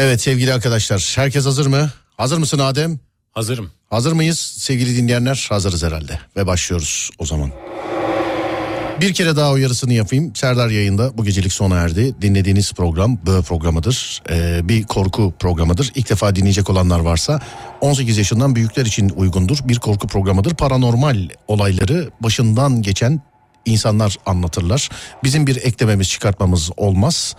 Evet sevgili arkadaşlar herkes hazır mı? Hazır mısın Adem? Hazırım. Hazır mıyız sevgili dinleyenler? Hazırız herhalde ve başlıyoruz o zaman. Bir kere daha uyarısını yapayım. Serdar yayında bu gecelik sona erdi. Dinlediğiniz program bö programıdır. Ee, bir korku programıdır. İlk defa dinleyecek olanlar varsa 18 yaşından büyükler için uygundur. Bir korku programıdır. Paranormal olayları başından geçen insanlar anlatırlar. Bizim bir eklememiz çıkartmamız olmaz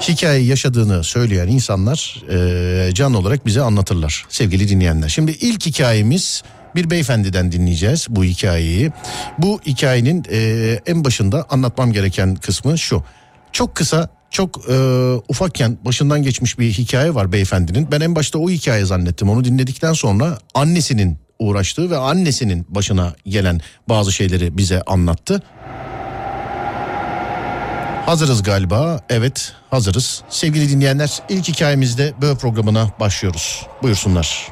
hikaye yaşadığını söyleyen insanlar e, canlı olarak bize anlatırlar sevgili dinleyenler. Şimdi ilk hikayemiz bir beyefendiden dinleyeceğiz bu hikayeyi. Bu hikayenin e, en başında anlatmam gereken kısmı şu. Çok kısa çok e, ufakken başından geçmiş bir hikaye var beyefendinin. Ben en başta o hikaye zannettim. Onu dinledikten sonra annesinin uğraştığı ve annesinin başına gelen bazı şeyleri bize anlattı. Hazırız galiba. Evet hazırız. Sevgili dinleyenler ilk hikayemizde böyle programına başlıyoruz. Buyursunlar.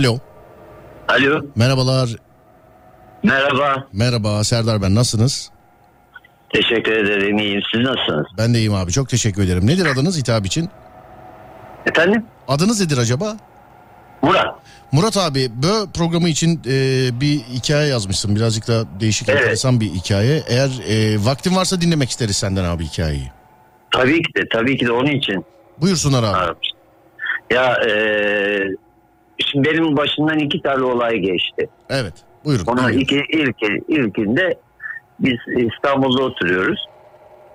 Alo. Alo, Merhabalar. merhaba. Merhaba Serdar ben nasılsınız? Teşekkür ederim, iyiyim. Siz nasılsınız? Ben de iyiyim abi çok teşekkür ederim. Nedir adınız hitap için? Efendim? Adınız nedir acaba? Murat. Murat abi bö programı için e, bir hikaye yazmışsın. Birazcık da değişik Evet. enteresan bir hikaye. Eğer e, vaktin varsa dinlemek isteriz senden abi hikayeyi. Tabii ki de, tabii ki de onun için Buyursunlar abi. aramıştım. Ya, eee şimdi benim başımdan iki tane olay geçti. Evet buyurun. Onun iki, ilki, ilkinde biz İstanbul'da oturuyoruz.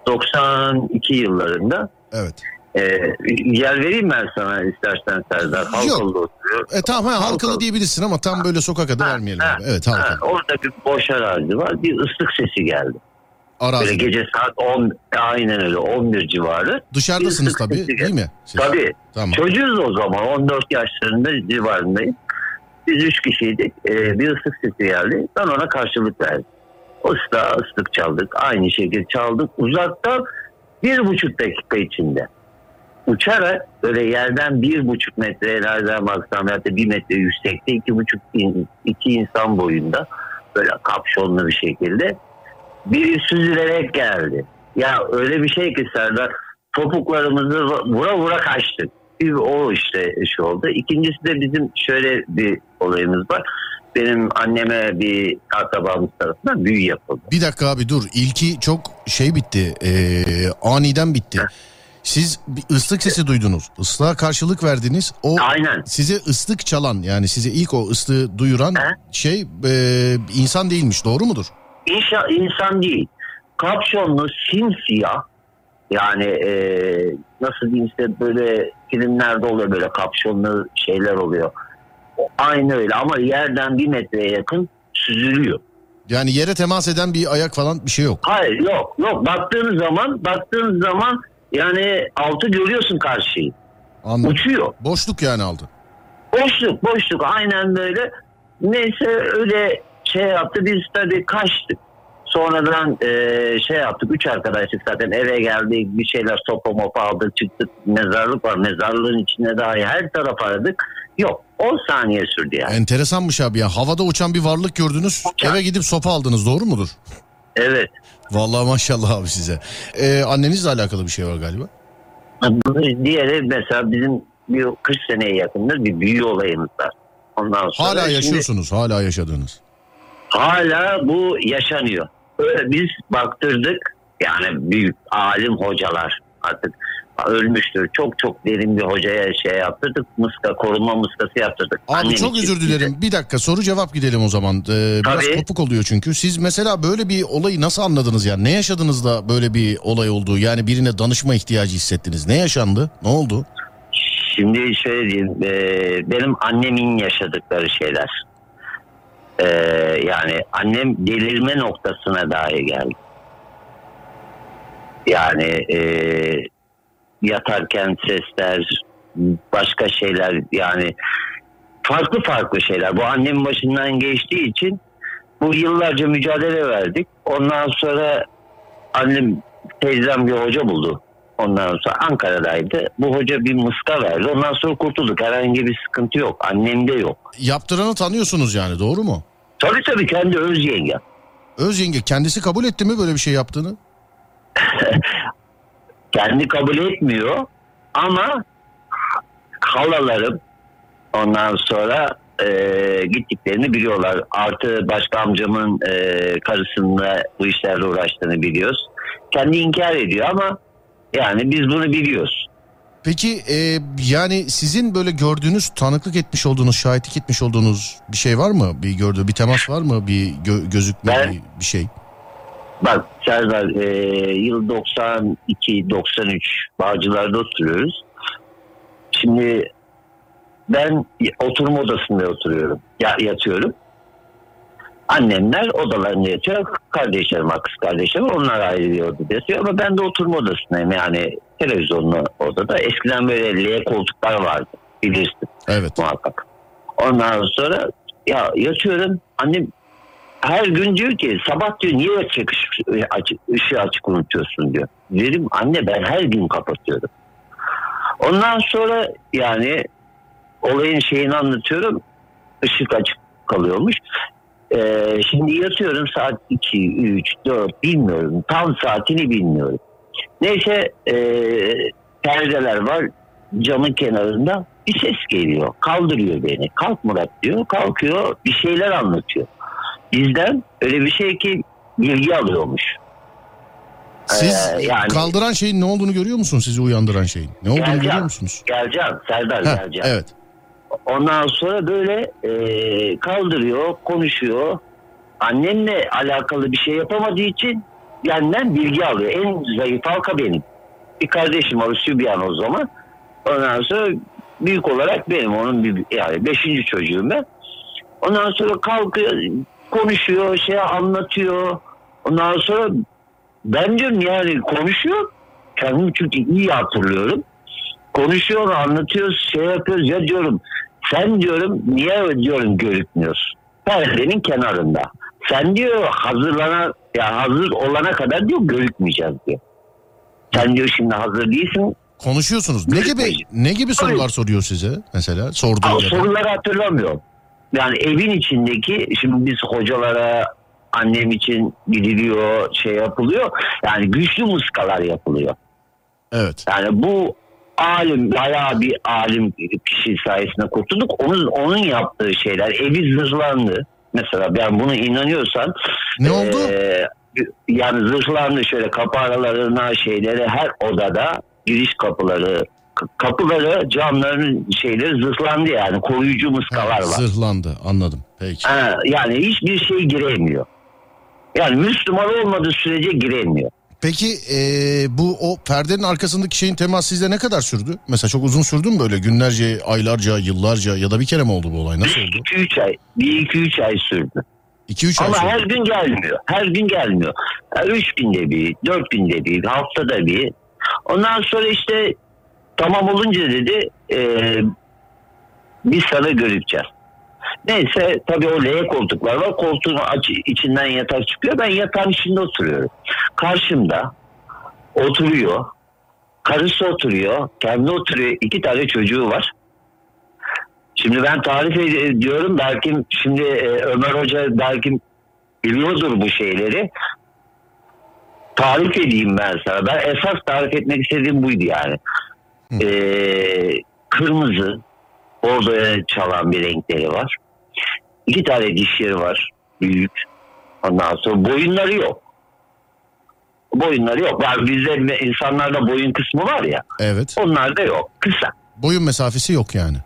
92 yıllarında. Evet. Eee, yer vereyim ben sana istersen Serdar. Halkalı'da oturuyor. E tamam ha, halkalı Halkalı. diyebilirsin ama tam böyle sokak adı Ha, vermeyelim ha, abi. Evet Ha, halkalı. orada bir boş arazi var. Bir ıslık sesi geldi. Böyle Arazi. gece saat 10 aynen öyle 11 civarı. Dışarıdasınız bir tabii değil mi? Siz? Tabii. Tamam. Çocuğuz o zaman 14 yaşlarında civarındayım. Biz üç kişiydik. Ee, bir ıslık sesi geldi. Ben ona karşılık verdim. Usta ıslık çaldık. Aynı şekilde çaldık. Uzaktan bir buçuk dakika içinde. Uçarak böyle yerden bir buçuk metrelerden baksam ya da bir metre yüksekte iki buçuk in- iki insan boyunda böyle kapşonlu bir şekilde biri süzülerek geldi. Ya öyle bir şey ki Serdar topuklarımızı vura vura kaçtık. Bir o işte şu oldu. İkincisi de bizim şöyle bir olayımız var. Benim anneme bir akrabamız tarafından büyü yapıldı. Bir dakika abi dur. İlki çok şey bitti. e, aniden bitti. Siz bir ıslık sesi duydunuz. Islığa karşılık verdiniz. O Aynen. size ıslık çalan yani size ilk o ıslığı duyuran He? şey e, insan değilmiş. Doğru mudur? İnşa, insan değil. Kapşonlu simsiyah yani e, nasıl diyeyim işte böyle filmlerde oluyor böyle kapşonlu şeyler oluyor. Aynı öyle ama yerden bir metreye yakın süzülüyor. Yani yere temas eden bir ayak falan bir şey yok. Hayır yok yok baktığınız zaman baktığınız zaman yani altı görüyorsun karşıyı. Anladım. Uçuyor. Boşluk yani aldı. Boşluk boşluk aynen böyle. Neyse öyle şey yaptı biz tabii kaçtık. Sonradan eee, şey yaptık üç arkadaşlık zaten eve geldik bir şeyler sopa mopa aldık çıktık mezarlık var mezarlığın içine dahi her taraf aradık. Yok 10 saniye sürdü yani. Enteresanmış abi ya. Havada uçan bir varlık gördünüz. Uçan. Eve gidip sopa aldınız. Doğru mudur? Evet. Vallahi maşallah abi size. E, annenizle alakalı bir şey var galiba. Diğeri mesela bizim bir 40 seneye yakındır bir büyü olayımız var. Ondan sonra Hala şimdi- yaşıyorsunuz. Hala yaşadığınız. Hala bu yaşanıyor. Öyle biz baktırdık yani büyük alim hocalar artık ölmüştür. Çok çok derin bir hocaya şey yaptırdık. Mıska koruma mıskası yaptırdık. Abi Annem çok özür dilerim. Bir dakika soru cevap gidelim o zaman. Ee, biraz Tabii. kopuk oluyor çünkü. Siz mesela böyle bir olayı nasıl anladınız ya? Ne yaşadınız da böyle bir olay oldu? Yani birine danışma ihtiyacı hissettiniz. Ne yaşandı? Ne oldu? Şimdi şöyle diyeyim e, benim annemin yaşadıkları şeyler. Ee, yani annem delirme noktasına dahi geldi. Yani e, yatarken sesler, başka şeyler yani farklı farklı şeyler. Bu annemin başından geçtiği için bu yıllarca mücadele verdik. Ondan sonra annem teyzem bir hoca buldu. Ondan sonra Ankara'daydı. Bu hoca bir mıska verdi. Ondan sonra kurtulduk. Herhangi bir sıkıntı yok. Annemde yok. Yaptıranı tanıyorsunuz yani doğru mu? Tabii tabii kendi öz yengem. Öz yenge kendisi kabul etti mi böyle bir şey yaptığını? Kendi kabul etmiyor ama halalarım ondan sonra e, gittiklerini biliyorlar. Artı başka amcamın e, karısınınla bu işlerle uğraştığını biliyoruz. Kendi inkar ediyor ama yani biz bunu biliyoruz. Peki e, yani sizin böyle gördüğünüz tanıklık etmiş olduğunuz, şahitlik etmiş olduğunuz bir şey var mı? Bir gördüğü bir temas var mı? Bir gö- gözükme Ben- bir, bir şey. Bak Serdar e, yıl 92-93 Bağcılar'da oturuyoruz. Şimdi ben oturma odasında oturuyorum. Ya, yatıyorum. Annemler odalarında yatıyor. Kardeşlerim, var, kız kardeşlerim onlar ayrı bir odada yatıyor. Ama ben de oturma odasındayım. Yani televizyonlu odada. Eskiden böyle L koltuklar vardı. Bilirsin Evet. muhakkak. Ondan sonra ya yatıyorum. Annem her gün diyor ki sabah diyor niye açık açık, ışığı açık unutuyorsun diyor. Dedim anne ben her gün kapatıyorum. Ondan sonra yani olayın şeyini anlatıyorum. Işık açık kalıyormuş. Ee, şimdi yatıyorum saat 2, 3, 4 bilmiyorum. Tam saatini bilmiyorum. Neyse e, perdeler var camın kenarında bir ses geliyor. Kaldırıyor beni. Kalk Murat diyor. Kalkıyor bir şeyler anlatıyor. Bizden öyle bir şey ki bilgi alıyormuş. Siz Ee, yani- kaldıran şeyin ne olduğunu görüyor musunuz? Sizi uyandıran şeyin. Ne olduğunu Geleceğim. görüyor musunuz? Geleceğim Serdar Heh, geleceğim. evet. Ondan sonra böyle e, kaldırıyor, konuşuyor. Annemle alakalı bir şey yapamadığı için benden bilgi alıyor. En zayıf halka benim. Bir kardeşim var Sübyan o zaman. Ondan sonra büyük olarak benim. Onun bir, yani beşinci çocuğum ben. Ondan sonra kalkıyor, konuşuyor, şey anlatıyor. Ondan sonra ben diyorum yani konuşuyor. Kendim çünkü iyi hatırlıyorum. Konuşuyor, anlatıyor, şey yapıyoruz ya diyorum. Sen diyorum niye diyorum görükmüyorsun? Perdenin kenarında. Sen diyor hazırlana ya hazır olana kadar diyor görükmeyeceğiz diyor. Sen diyor şimdi hazır değilsin. Konuşuyorsunuz. Ne gibi ne gibi sorular soruyor size mesela? Sorduğu Ama ya da- soruları hatırlamıyorum. Yani evin içindeki şimdi biz hocalara annem için gidiliyor şey yapılıyor. Yani güçlü muskalar yapılıyor. Evet. Yani bu alim bayağı bir alim kişi sayesinde kurtulduk. Onun onun yaptığı şeyler evi zırhlandı. Mesela ben bunu inanıyorsan Ne oldu? eee, yani zırhlandı şöyle kapı aralarına şeyleri her odada giriş kapıları kapıları camların şeyleri zırhlandı yani koruyucu muskalar Ha, var. zırhlandı. Anladım. Peki. Ha, yani hiçbir şey giremiyor. Yani Müslüman olmadığı sürece giremiyor. Peki eee, bu o perdenin arkasındaki şeyin temas sizde ne kadar sürdü? Mesela çok uzun sürdü mü böyle günlerce, aylarca, yıllarca ya da bir kere mi oldu bu olay? Nasıl oldu? 2-3 ay, 1-2-3 ay sürdü. 2-3 ay Ama sürdü. her gün gelmiyor. Her gün gelmiyor. Her üç günde bir, dört günde bir, haftada bir. Ondan sonra işte tamam olunca dedi e, biz sana göreceğiz. Neyse tabii o L koltuklar var. Koltuğun aç, içinden yatak çıkıyor. Ben yatağın içinde oturuyorum. Karşımda oturuyor. Karısı oturuyor. Kendi oturuyor. iki tane çocuğu var. Şimdi ben tarif ediyorum. Belki şimdi e, Ömer Hoca belki biliyordur bu şeyleri. Tarif edeyim ben sana. Ben esas tarif etmek istediğim buydu yani. Hı. Ee, kırmızı, orada çalan bir renkleri var. İki tane dişleri var. Büyük. Ondan sonra boyunları yok. Boyunları yok. Var bizde insanlarda boyun kısmı var ya. Evet. Onlarda yok. Kısa. Boyun mesafesi yok yani.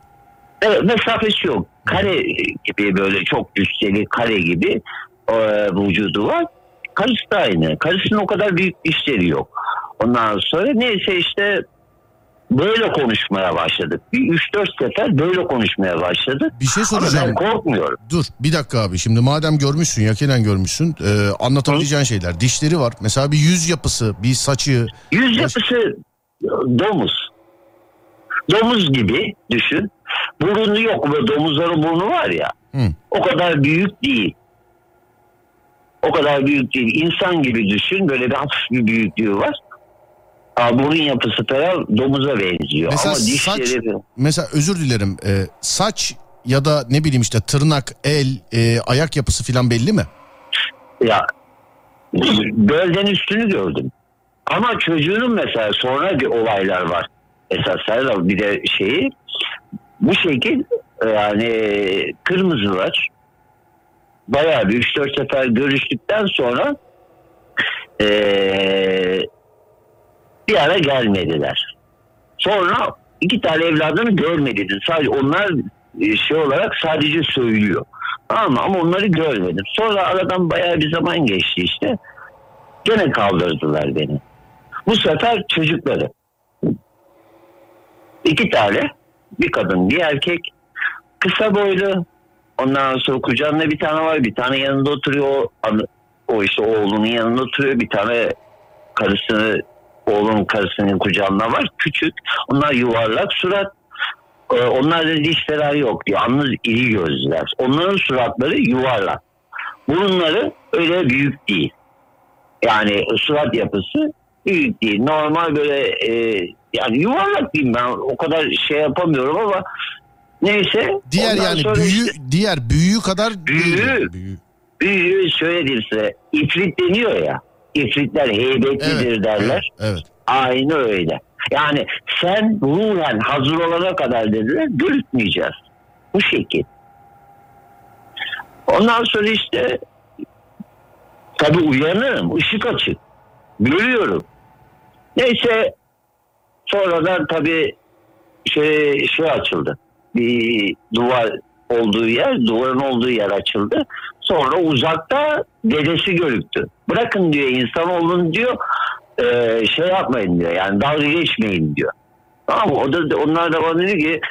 Evet, mesafesi yok. Kare gibi böyle çok cüsseli kare gibi e, vücudu var. Karısı da aynı. Karısının o kadar büyük dişleri yok. Ondan sonra neyse işte böyle konuşmaya başladık. Bir 3-4 sefer böyle konuşmaya başladık. Bir şey Ama ben soracağım. korkmuyorum. Dur bir dakika abi şimdi madem görmüşsün yakinen görmüşsün e, anlatabileceğin şeyler dişleri var mesela bir yüz yapısı bir saçı Yüz yapısı domuz. Domuz gibi düşün. Burnu yok ve domuzların burnu var ya. Hı. O kadar büyük değil. O kadar büyük değil. İnsan gibi düşün. Böyle bir hafif bir büyüklüğü var. Aa, burun yapısı falan domuza benziyor. Mesela Ama saç- dişleri... mesela özür dilerim e, saç ya da ne bileyim işte tırnak el e, ayak yapısı filan belli mi? Ya belden üstünü gördüm. Ama çocuğunun mesela sonra bir olaylar var. Esas Serdar bir de şeyi bu şekil yani kırmızılar bayağı bir 3-4 sefer görüştükten sonra eee, bir ara gelmediler. Sonra iki tane evladını görmedi. Sadece onlar e, şey olarak sadece söylüyor. Mı? Ama onları görmedim. Sonra aradan bayağı bir zaman geçti işte. Gene kaldırdılar beni. Bu sefer çocukları. İki tane. Bir kadın bir erkek. Kısa boylu. Ondan sonra kucağında bir tane var. Bir tane yanında oturuyor. O, o işte oğlunun yanında oturuyor. Bir tane karısını oğlunun karısının kucağında var. Küçük. Onlar yuvarlak surat. Ee, Onlarda dişler yok. Yalnız iri gözler. Onların suratları yuvarlak. Burunları öyle büyük değil. Yani surat yapısı büyük değil. Normal böyle e, yani yuvarlak diyeyim ben o kadar şey yapamıyorum ama neyse. Diğer Ondan yani büyüğü işte diğer büyüğü kadar Büyüğü. Büyüğü. büyüğü şöyle diyeyim size ifrit deniyor ya. İfritler heybetlidir Evet, derler. Evet, evet. Aynı öyle. Yani sen ruhen hazır olana kadar dediler görütmeyeceğiz. Bu şekil. Ondan sonra işte tabii uyanırım. ışık açık. Görüyorum. Neyse sonradan tabii şey, şey açıldı. Bir duvar olduğu yer, duvarın olduğu yer açıldı. Sonra uzakta dedesi görüktü. Bırakın diyor insanoğlunu diyor e, şey yapmayın diyor. Yani dalga geçmeyin diyor. Tamam o da onlar da bana dedi ki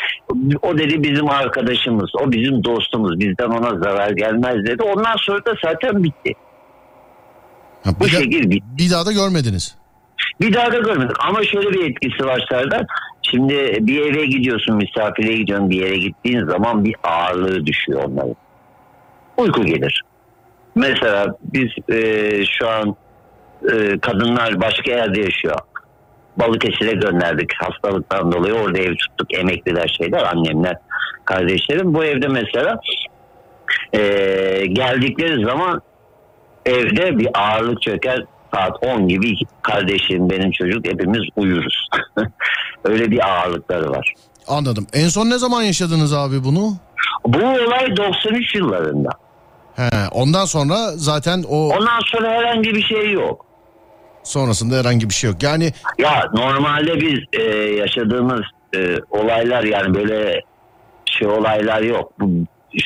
o dedi bizim arkadaşımız, o bizim dostumuz, bizden ona zarar gelmez dedi. Ondan sonra da zaten bitti. Ha, Bu bir, da- şekil bitti. bir daha da görmediniz. Bir daha da görmedik. Ama şöyle bir etkisi var Serdar. Şimdi bir eve gidiyorsun, misafire gidiyorsun bir yere gittiğin zaman bir ağırlığı düşüyor onların. Uyku gelir. Mesela biz e, şu an e, kadınlar başka yerde yaşıyor. Balıkesir'e gönderdik hastalıktan dolayı. Orada ev tuttuk. Emekliler şeyler, annemler, kardeşlerim. Bu evde mesela e, geldikleri zaman evde bir ağırlık çöker. Saat 10 gibi kardeşim, benim çocuk hepimiz uyuruz. Öyle bir ağırlıkları var. Anladım. En son ne zaman yaşadınız abi bunu? Bu olay 93 yıllarında. He, ondan sonra zaten o Ondan sonra herhangi bir şey yok. sonrasında herhangi bir şey yok. Yani Ya normalde biz e, yaşadığımız e, olaylar yani böyle şey olaylar yok. Bu,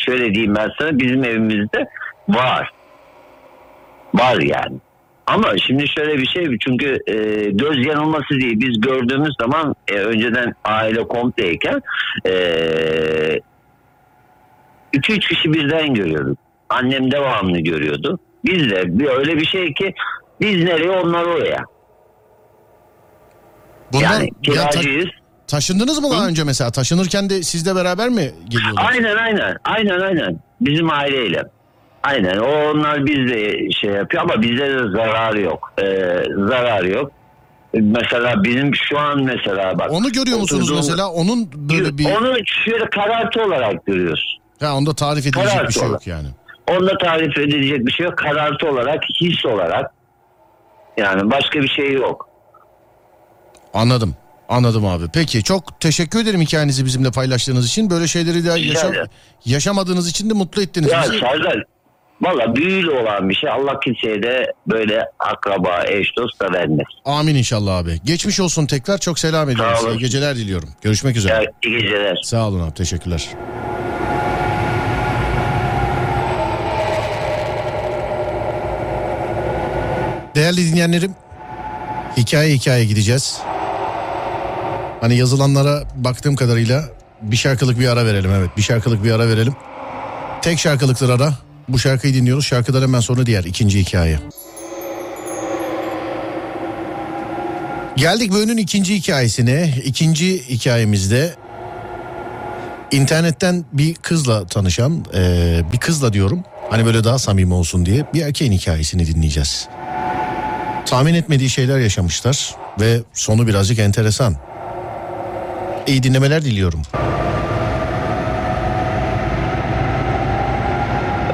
şöyle diyeyim ben sana bizim evimizde var. Var yani. Ama şimdi şöyle bir şey çünkü e, göz yanılması değil. Biz gördüğümüz zaman e, önceden aile kompleyken e, iki üç kişi birden görüyorduk. Annem devamlı görüyordu. Biz de bir, öyle bir şey ki biz nereye onlar oraya. bundan Yani ya ta- kiracıyız. taşındınız mı daha önce mesela? Taşınırken de sizle beraber mi geliyorlar? Aynen aynen. Aynen aynen. Bizim aileyle. Aynen. O onlar bizde şey yapıyor ama bizde de zarar yok. Ee, zarar yok. Mesela bizim şu an mesela bak. Onu görüyor musunuz oturduğum- mesela? Onun böyle bir Onu şöyle karartı olarak görüyoruz. ha, onda tarif edilecek Karartı bir şey yok olarak. yani. Onda tarif edilecek bir şey yok. Karartı olarak, his olarak. Yani başka bir şey yok. Anladım. Anladım abi. Peki çok teşekkür ederim hikayenizi bizimle paylaştığınız için. Böyle şeyleri de yaşa- ederim. yaşamadığınız için de mutlu ettiniz Ya bizi. Serdar valla büyülü olan bir şey. Allah kimseye de böyle akraba, eş, dost da vermez. Amin inşallah abi. Geçmiş olsun tekrar. Çok selam ediyorum size. İyi Geceler diliyorum. Görüşmek üzere. Ya, iyi geceler. Sağ olun abi. Teşekkürler. Değerli dinleyenlerim, hikaye hikaye gideceğiz. Hani yazılanlara baktığım kadarıyla bir şarkılık bir ara verelim evet. Bir şarkılık bir ara verelim. Tek şarkılıktır ara. Bu şarkıyı dinliyoruz. Şarkıdan hemen sonra diğer ikinci hikaye. Geldik bölümün ikinci hikayesine. İkinci hikayemizde internetten bir kızla tanışan, eee, bir kızla diyorum. Hani böyle daha samimi olsun diye bir erkeğin hikayesini dinleyeceğiz. Tahmin etmediği şeyler yaşamışlar ve sonu birazcık enteresan. İyi dinlemeler diliyorum.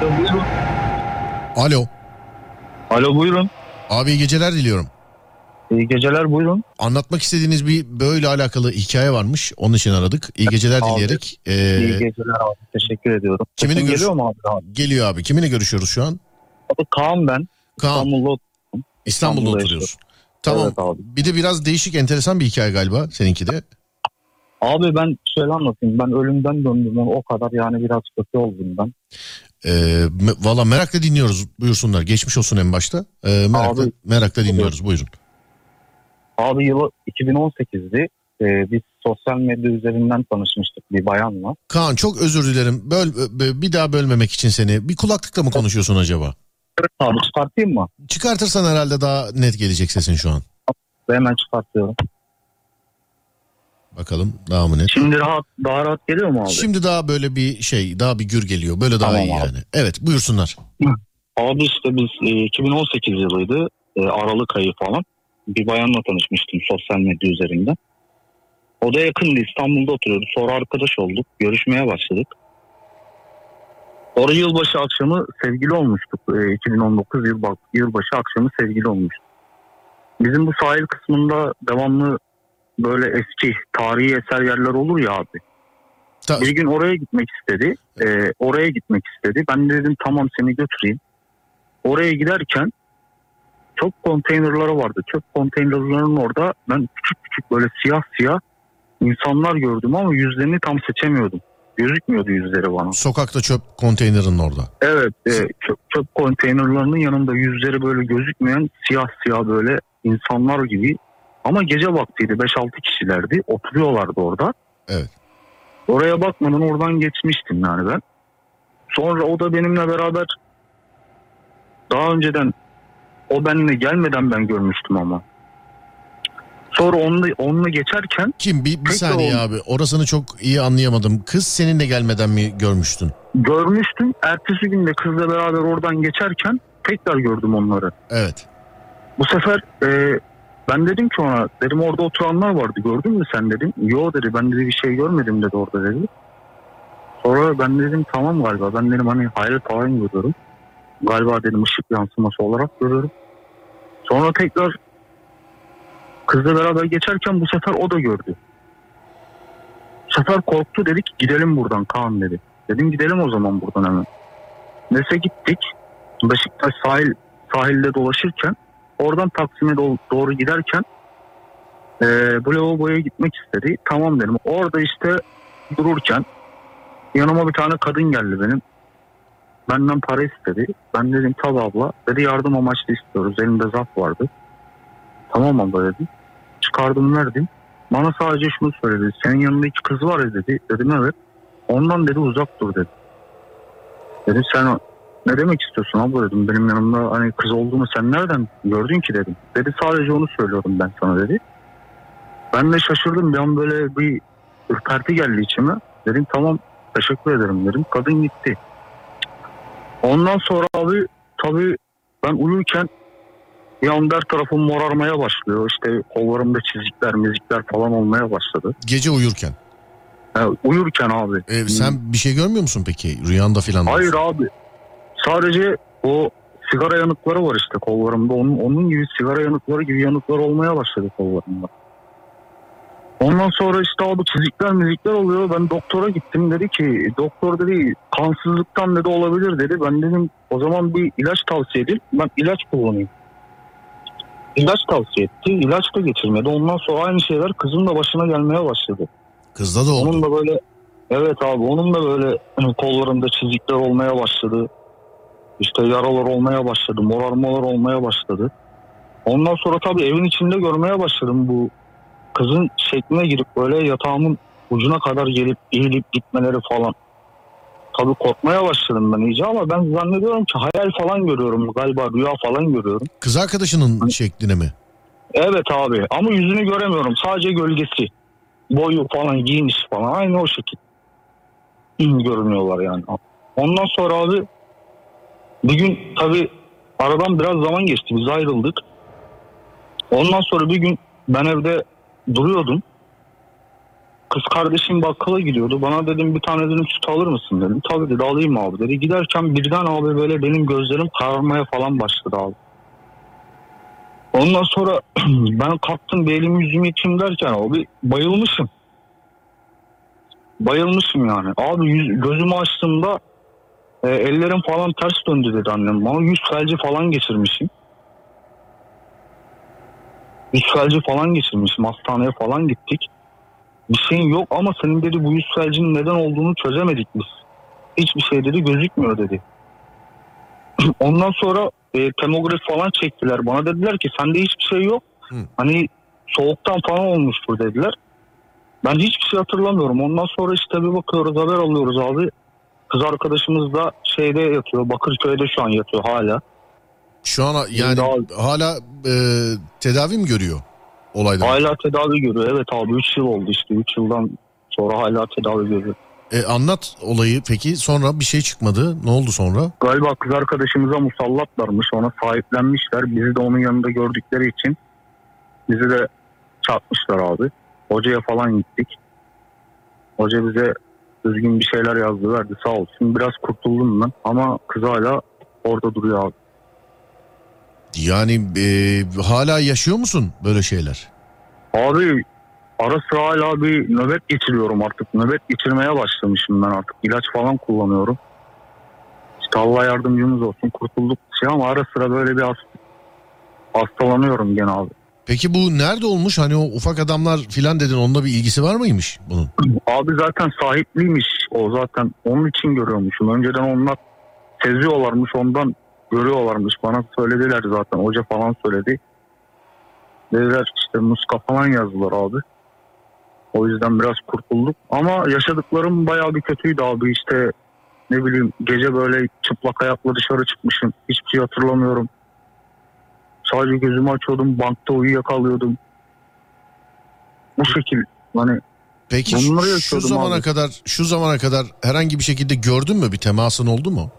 Buyurun. Alo. Alo buyurun. Abi iyi geceler diliyorum. İyi geceler buyurun. Anlatmak istediğiniz bir böyle alakalı hikaye varmış. Onun için aradık. İyi geceler Abi, dileyerek. İyi eee, geceler abi. Teşekkür ediyorum. Kiminle Sesim görüş- geliyor mu abi? abi? geliyor abi. Kiminle görüşüyoruz şu an? Abi Kaan ben. Kaan. İstanbul'da İstanbul'da İstanbul'da oturuyorsun. Tamam. Evet abi. Bir de biraz değişik enteresan bir hikaye galiba seninki de. Abi ben şöyle anlatayım. Ben ölümden döndüm. O kadar yani biraz kötü oldum ben. Ee, Valla merakla dinliyoruz. Buyursunlar. Geçmiş olsun en başta. Ee, merakla, Abi- merakla dinliyoruz. Buyurun. Abi yılı 2018'di. Ee, biz sosyal medya üzerinden tanışmıştık bir bayanla. Kaan çok özür dilerim. Böl, bö- bir daha bölmemek için seni. Bir kulaklıkla mı konuşuyorsun acaba? Abi çıkartayım mı? Çıkartırsan herhalde daha net gelecek sesin şu an. Hemen çıkartıyorum. Bakalım daha mı net? Şimdi rahat, daha rahat geliyor mu abi? Şimdi daha böyle bir şey, daha bir gür geliyor. Böyle daha Tamam iyi abi. yani. Evet buyursunlar. Abi işte biz e, 2018 yılıydı. E, Aralık ayı falan. Bir bayanla tanışmıştım sosyal medya üzerinden. O da yakındı İstanbul'da oturuyordu. Sonra arkadaş olduk. Görüşmeye başladık. Sonra yılbaşı akşamı sevgili olmuştuk. E, 2019 yıl, yılbaşı akşamı sevgili olmuştuk. Bizim bu sahil kısmında devamlı böyle eski tarihi eser yerler olur ya abi. Ta- Bir gün oraya gitmek istedi. Ee, oraya gitmek istedi. Ben de dedim tamam seni götüreyim. Oraya giderken çok konteynerları vardı. Çöp konteynerlarının orada ben küçük küçük böyle siyah siyah insanlar gördüm ama yüzlerini tam seçemiyordum. Gözükmüyordu yüzleri bana. Sokakta çöp konteynerin orada. Evet e, çöp, çöp konteynerlarının yanında yüzleri böyle gözükmeyen siyah siyah böyle insanlar gibi. Ama gece vaktiydi 5-6 kişilerdi oturuyorlardı orada. Evet. Oraya bakmadan oradan geçmiştim yani ben. Sonra o da benimle beraber daha önceden o benimle gelmeden ben görmüştüm ama. Sonra onunla, onunla geçerken Kim? Bir, bir saniye oğlum. abi. Orasını çok iyi anlayamadım. Kız seninle gelmeden mi görmüştün? görmüştüm. Ertesi gün de kızla beraber oradan geçerken tekrar gördüm onları. Evet. Bu sefer e, ben dedim ki ona dedim orada oturanlar vardı gördün mü sen dedim. Yo dedi ben dedi bir şey görmedim dedi orada dedi. Sonra ben dedim tamam galiba ben dedim hani hayret falan görüyorum. Galiba dedim ışık yansıması olarak görüyorum. Sonra tekrar kızla beraber geçerken bu sefer o da gördü. Bu sefer korktu dedik gidelim buradan Kaan dedi. Dedim gidelim o zaman buradan hemen. Neyse gittik. Beşiktaş sahil sahilde dolaşırken oradan Taksim'e do- doğru giderken e, bu lavaboya gitmek istedi. Tamam dedim. Orada işte dururken yanıma bir tane kadın geldi benim. Benden para istedi. Ben dedim tabi abla. Dedi yardım amaçlı istiyoruz. Elimde zarf vardı. Tamam abla dedim. Çıkardım verdim. Bana sadece şunu söyledi. Senin yanında iki kız var ya dedi. Dedim evet. Ondan dedi uzak dur dedi. Dedim sen ne demek istiyorsun abla dedim. Benim yanımda hani kız olduğunu sen nereden gördün ki dedim. Dedi sadece onu söylüyorum ben sana dedi. Ben de şaşırdım. Bir an böyle bir ürperti geldi içime. Dedim tamam teşekkür ederim dedim. Kadın gitti. Ondan sonra abi tabii ben uyurken her tarafım morarmaya başlıyor. İşte kollarımda çizikler, mizikler falan olmaya başladı. Gece uyurken. Yani uyurken abi. Ee, sen bir şey görmüyor musun peki? Rüyanda filan. Hayır abi. Sadece o sigara yanıkları var işte kollarımda. Onun, onun gibi sigara yanıkları gibi yanıklar olmaya başladı kollarımda. Ondan sonra işte abi çizikler müzikler oluyor. Ben doktora gittim. Dedi ki doktor dedi kansızlıktan dedi olabilir dedi. Ben dedim o zaman bir ilaç tavsiye edin. Ben ilaç kullanayım. İlaç tavsiye etti. İlaç da geçirmedi. Ondan sonra aynı şeyler kızın da başına gelmeye başladı. Kızda da oldu. Onun da böyle evet abi onun da böyle hani kollarında çizikler olmaya başladı. İşte yaralar olmaya başladı. Morarmalar olmaya başladı. Ondan sonra tabii evin içinde görmeye başladım bu kızın şekline girip böyle yatağımın ucuna kadar gelip eğilip gitmeleri falan. Tabii korkmaya başladım ben iyice ama ben zannediyorum ki hayal falan görüyorum. Galiba rüya falan görüyorum. Kız arkadaşının şekline mi? Evet abi ama yüzünü göremiyorum. Sadece gölgesi. Boyu falan giyiniş falan aynı o şekil. görünüyorlar yani. Ondan sonra abi bir gün tabii aradan biraz zaman geçti. Biz ayrıldık. Ondan sonra bir gün ben evde duruyordum. Kız kardeşim bakkala gidiyordu. Bana dedim bir tane dedim süt alır mısın dedim. Tabii dedi alayım abi dedi. Giderken birden abi böyle benim gözlerim kararmaya falan başladı abi. Ondan sonra ben kalktım bir elimi yüzümü yıkayım derken abi bayılmışım. Bayılmışım yani. Abi yüz, gözümü açtığımda e, ellerim falan ters döndü dedi annem. Bana yüz felci falan geçirmişim. Yüz felci falan geçirmişim. Hastaneye falan gittik. Bir şeyin yok ama senin dedi bu yüz felcinin neden olduğunu çözemedik biz. Hiçbir şey dedi gözükmüyor dedi. Ondan sonra e, termografi falan çektiler. Bana dediler ki sende hiçbir şey yok. Hı. Hani soğuktan falan olmuştur dediler. Ben hiçbir şey hatırlamıyorum. Ondan sonra işte bir bakıyoruz haber alıyoruz abi. Kız arkadaşımız da şeyde yatıyor. Bakırköy'de şu an yatıyor hala. Şu an yani Daha- hala e, tedavi mi görüyor olaydan? Hala tedavi görüyor. Evet abi 3 yıl oldu işte. 3 yıldan sonra hala tedavi görüyor. E, anlat olayı peki sonra bir şey çıkmadı. Ne oldu sonra? Galiba kız arkadaşımıza musallatlarmış. Ona sahiplenmişler. Bizi de onun yanında gördükleri için bizi de çarpmışlar abi. Hocaya falan gittik. Hoca bize düzgün bir şeyler yazdı verdi sağ olsun. Biraz kurtuldum ben ama kız hala orada duruyor abi. Yani e, hala yaşıyor musun böyle şeyler? Abi ara sıra hala bir nöbet geçiriyorum artık. Nöbet geçirmeye başlamışım ben artık. İlaç falan kullanıyorum. İşte Allah yardımcımız olsun. Kurtulduk şey ama ara sıra böyle bir hast- hastalanıyorum gene abi. Peki bu nerede olmuş? Hani o ufak adamlar filan dedin onunla bir ilgisi var mıymış bunun? Abi zaten sahipliymiş o zaten. Onun için görüyormuşum. Önceden onlar seziyorlarmış ondan görüyorlarmış. Bana söylediler zaten. Hoca falan söyledi. Dediler işte muska falan yazdılar abi. O yüzden biraz kurtulduk. Ama yaşadıklarım bayağı bir kötüydü abi. İşte ne bileyim gece böyle çıplak ayakla dışarı çıkmışım. Hiçbir şey hatırlamıyorum. Sadece gözümü açıyordum. Bankta uyuyakalıyordum. Bu şekil hani Peki şu- şu, zamana abi. kadar şu zamana kadar herhangi bir şekilde gördün mü bir temasın oldu mu?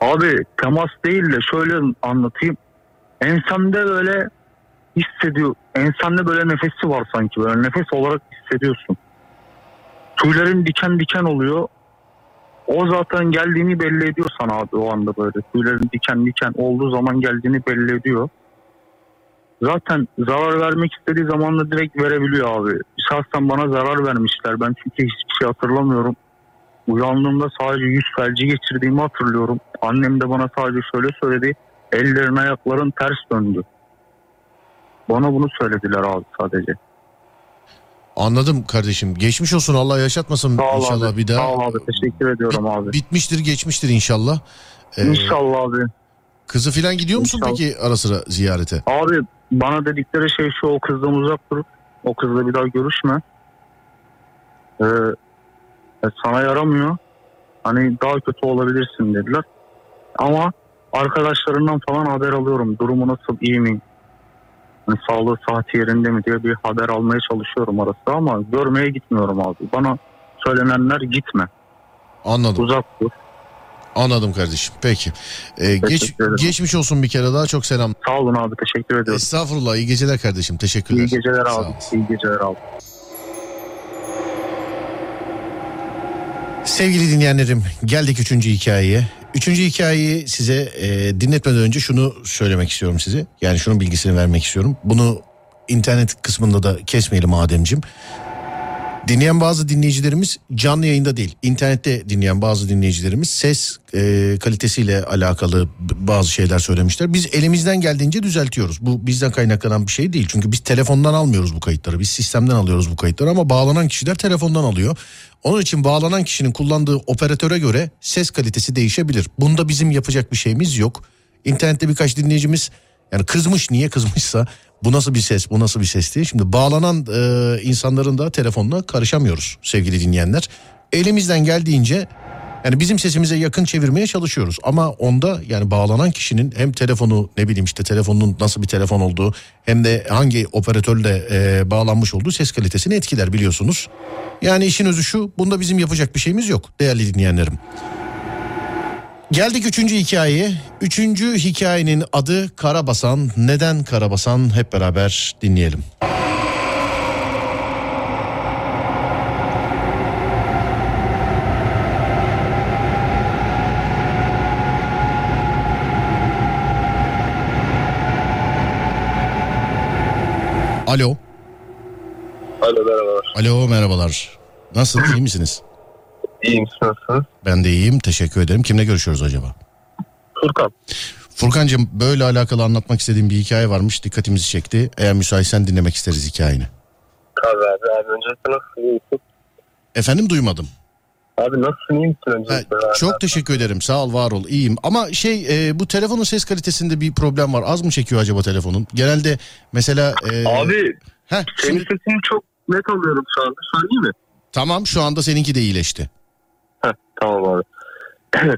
Abi temas değil de şöyle anlatayım. Ensende böyle hissediyor. Ensende böyle nefesi var sanki. Böyle nefes olarak hissediyorsun. Tüylerin diken diken oluyor. O zaten geldiğini belli ediyor sana abi o anda böyle. Tüylerin diken diken olduğu zaman geldiğini belli ediyor. Zaten zarar vermek istediği zaman da direkt verebiliyor abi. Şahsen bana zarar vermişler. Ben çünkü hiçbir şey hatırlamıyorum. Uyandığımda sadece yüz felci geçirdiğimi hatırlıyorum. Annem de bana sadece şöyle söyledi. Ellerin ayakların ters döndü. Bana bunu söylediler abi sadece. Anladım kardeşim. Geçmiş olsun Allah yaşatmasın Sağ inşallah abi. bir daha. Sağ ol abi. Teşekkür ediyorum Bit- abi. Bitmiştir geçmiştir inşallah. Ee, İnşallah abi. Kızı filan gidiyor musun İnşallah. peki ara sıra ziyarete? Abi bana dedikleri şey şu o kızdan uzak dur. O kızla bir daha görüşme. Ee, sana yaramıyor. Hani daha kötü olabilirsin dediler. Ama arkadaşlarından falan haber alıyorum. Durumu nasıl iyi mi? Hani sağlığı saati yerinde mi diye bir haber almaya çalışıyorum arası ama görmeye gitmiyorum abi. Bana söylenenler gitme. Anladım. Uzak dur. Anladım kardeşim. Peki. Ee, geç, ederim. geçmiş olsun bir kere daha çok selam. Sağ olun abi. Teşekkür ediyorum. Estağfurullah. iyi geceler kardeşim. Teşekkürler. İyi geceler abi. İyi geceler abi. Sevgili dinleyenlerim geldik üçüncü hikayeye. Üçüncü hikayeyi size e, dinletmeden önce şunu söylemek istiyorum size. Yani şunun bilgisini vermek istiyorum. Bunu internet kısmında da kesmeyelim Ademcim. Dinleyen bazı dinleyicilerimiz canlı yayında değil, internette dinleyen bazı dinleyicilerimiz ses e, kalitesiyle alakalı bazı şeyler söylemişler. Biz elimizden geldiğince düzeltiyoruz. Bu bizden kaynaklanan bir şey değil. Çünkü biz telefondan almıyoruz bu kayıtları. Biz sistemden alıyoruz bu kayıtları ama bağlanan kişiler telefondan alıyor. Onun için bağlanan kişinin kullandığı operatöre göre ses kalitesi değişebilir. Bunda bizim yapacak bir şeyimiz yok. İnternette birkaç dinleyicimiz yani kızmış niye kızmışsa Bu nasıl bir ses bu nasıl bir ses diye. Şimdi bağlanan e, insanların da telefonuna karışamıyoruz sevgili dinleyenler. Elimizden geldiğince yani bizim sesimize yakın çevirmeye çalışıyoruz. Ama onda yani bağlanan kişinin hem telefonu ne bileyim işte telefonun nasıl bir telefon olduğu hem de hangi operatörle e, bağlanmış olduğu ses kalitesini etkiler biliyorsunuz. Yani işin özü şu bunda bizim yapacak bir şeyimiz yok değerli dinleyenlerim. Geldik üçüncü hikayeye. Üçüncü hikayenin adı Karabasan. Neden Karabasan hep beraber dinleyelim. Alo. Alo merhabalar. Alo merhabalar. Nasılsınız iyi misiniz? İyiyim siz nasılsınız? Ben de iyiyim teşekkür ederim. Kimle görüşüyoruz acaba? Furkan. Furkancığım böyle alakalı anlatmak istediğim bir hikaye varmış dikkatimizi çekti. Eğer müsaitsen dinlemek isteriz hikayeni. Abi abi abi öncelikle nasılsın iyi misin? Efendim duymadım. Abi nasılsın iyi misin Ha, öncelikle? abi? çok teşekkür ederim sağ ol var ol iyiyim. Ama şey e, bu telefonun ses kalitesinde bir problem var. Az mı çekiyor acaba telefonun? Genelde mesela... e, Abi heh, senin şimdi, sesini çok net alıyorum şu anda. İyi mi? tamam şu anda seninki de iyileşti. Tamam abi.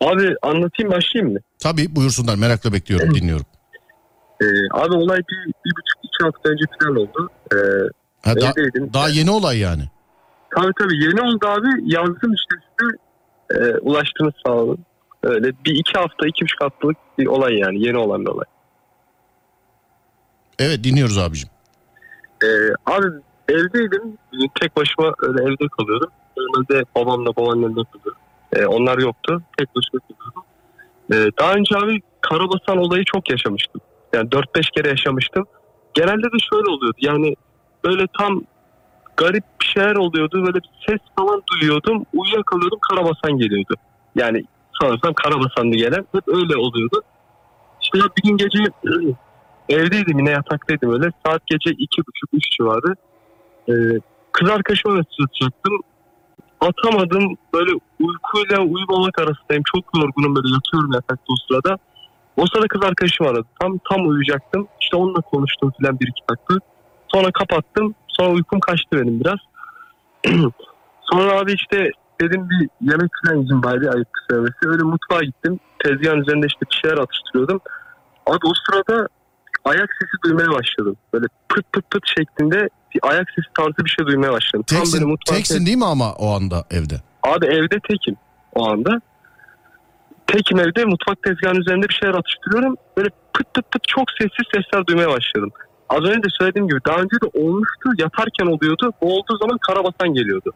abi anlatayım başlayayım mı? Tabii buyursunlar merakla bekliyorum dinliyorum. Ee, abi olay bir, bir buçuk iki hafta önce falan oldu. Ee, Ha, da- daha yeni olay yani. Tabii tabii yeni oldu abi. Yazdım işte size. Ee, ulaştınız sağ olun. Öyle bir iki hafta iki buçuk haftalık bir olay yani. Yeni olan bir olay. Evet dinliyoruz abicim. Ee, abi evdeydim. Tek başıma öyle evde kalıyordum. Normalde babamla babaannemle. Ee, onlar yoktu. Tek başıma kalıyordum. Ee, daha önce abi karabasan olayı çok yaşamıştım. Yani 4-5 kere yaşamıştım. Genelde de şöyle oluyordu. Yani böyle tam garip bir şeyler oluyordu. Böyle bir ses falan duyuyordum. Uyuyakalıyordum karabasan geliyordu. Yani sanırsam karabasanlı gelen hep öyle oluyordu. İşte bir gün gece evdeydim yine yataktaydım öyle. Saat gece iki buçuk üç civarı. Ee, kız arkadaşıma mesaj atacaktım. Atamadım. Böyle uykuyla uyumamak arasındayım. Çok yorgunum böyle yatıyorum yatakta o sırada. O sırada kız arkadaşım aradı. Tam tam uyuyacaktım. İşte onunla konuştum filan bir iki dakika. Sonra kapattım. Sonra uykum kaçtı benim biraz. Sonra abi işte dedim bir yemek falan yiyeyim bari ayıp söylemesi. Öyle mutfağa gittim. Tezgahın üzerinde işte bir şeyler atıştırıyordum. Abi o sırada ayak sesi duymaya başladım. Böyle pıt pıt pıt şeklinde bir ayak sesi tarzı bir şey duymaya başladım. Tam böyle Teksin, mutfağın teksin değil mi ama o anda evde? Abi evde tekim o anda. Tekim evde mutfak tezgahının üzerinde bir şeyler atıştırıyorum. Böyle pıt pıt pıt çok sessiz sesler duymaya başladım. Az önce de söylediğim gibi daha önce de olmuştu. Yatarken oluyordu. O olduğu zaman karabasan geliyordu.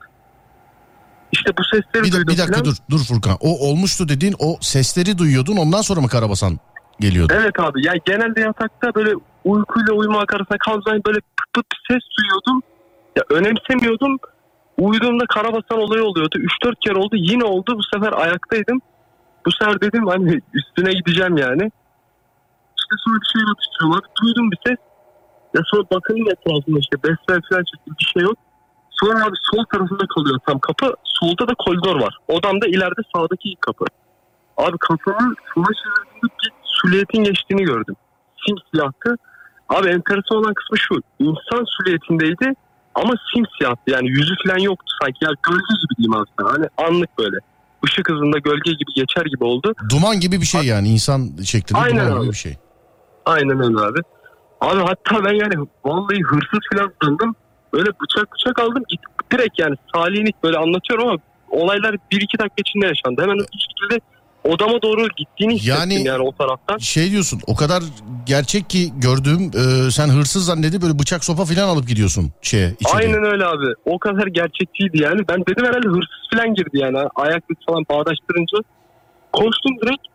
İşte bu sesleri Bir, duydum bir dakika falan. dur dur Furkan. O olmuştu dediğin o sesleri duyuyordun ondan sonra mı Karabasan geliyordu? Evet abi yani genelde yatakta böyle uykuyla uyumak arasında kalacağım böyle pıt pıt ses duyuyordum. Ya önemsemiyordum. Uyuduğumda karabasan olayı oluyordu. 3-4 kere oldu yine oldu. Bu sefer ayaktaydım. Bu sefer dedim hani üstüne gideceğim yani. İşte sonra bir şey atıştırıyorlar. Duydum bir ses. Ya sonra bakınım etrafında işte besmele falan çektim bir şey yok. Sonra abi sol tarafında kalıyor tam kapı. Solda da koridor var. Odamda ileride sağdaki kapı. Abi kafamın sola çevirdiğimde bir sülyetin geçtiğini gördüm. Simsiyahtı. Abi enteresan olan kısmı şu. İnsan süliyetindeydi ama simsiyahtı. Yani yüzü falan yoktu sanki. Yani gölge gibi diyeyim sana. Hani anlık böyle. Işık hızında gölge gibi geçer gibi oldu. Duman gibi bir şey yani insan şeklinde Aynen duman gibi abi. bir şey. Aynen öyle abi. Abi hatta ben yani vallahi hırsız falan sandım. Böyle bıçak bıçak aldım. Direkt yani salinik böyle anlatıyorum ama olaylar bir iki dakika içinde yaşandı. Hemen bir şekilde odama doğru gittiğini hissettim Yani- yani, o taraftan. Şey diyorsun o kadar gerçek ki gördüğüm e, sen hırsız zannedip böyle bıçak sopa falan alıp gidiyorsun şeye içeriye. Aynen öyle abi. O kadar gerçekçiydi yani. Ben dedim herhalde hırsız falan girdi yani. Ayaklık falan bağdaştırınca. Koştum direkt.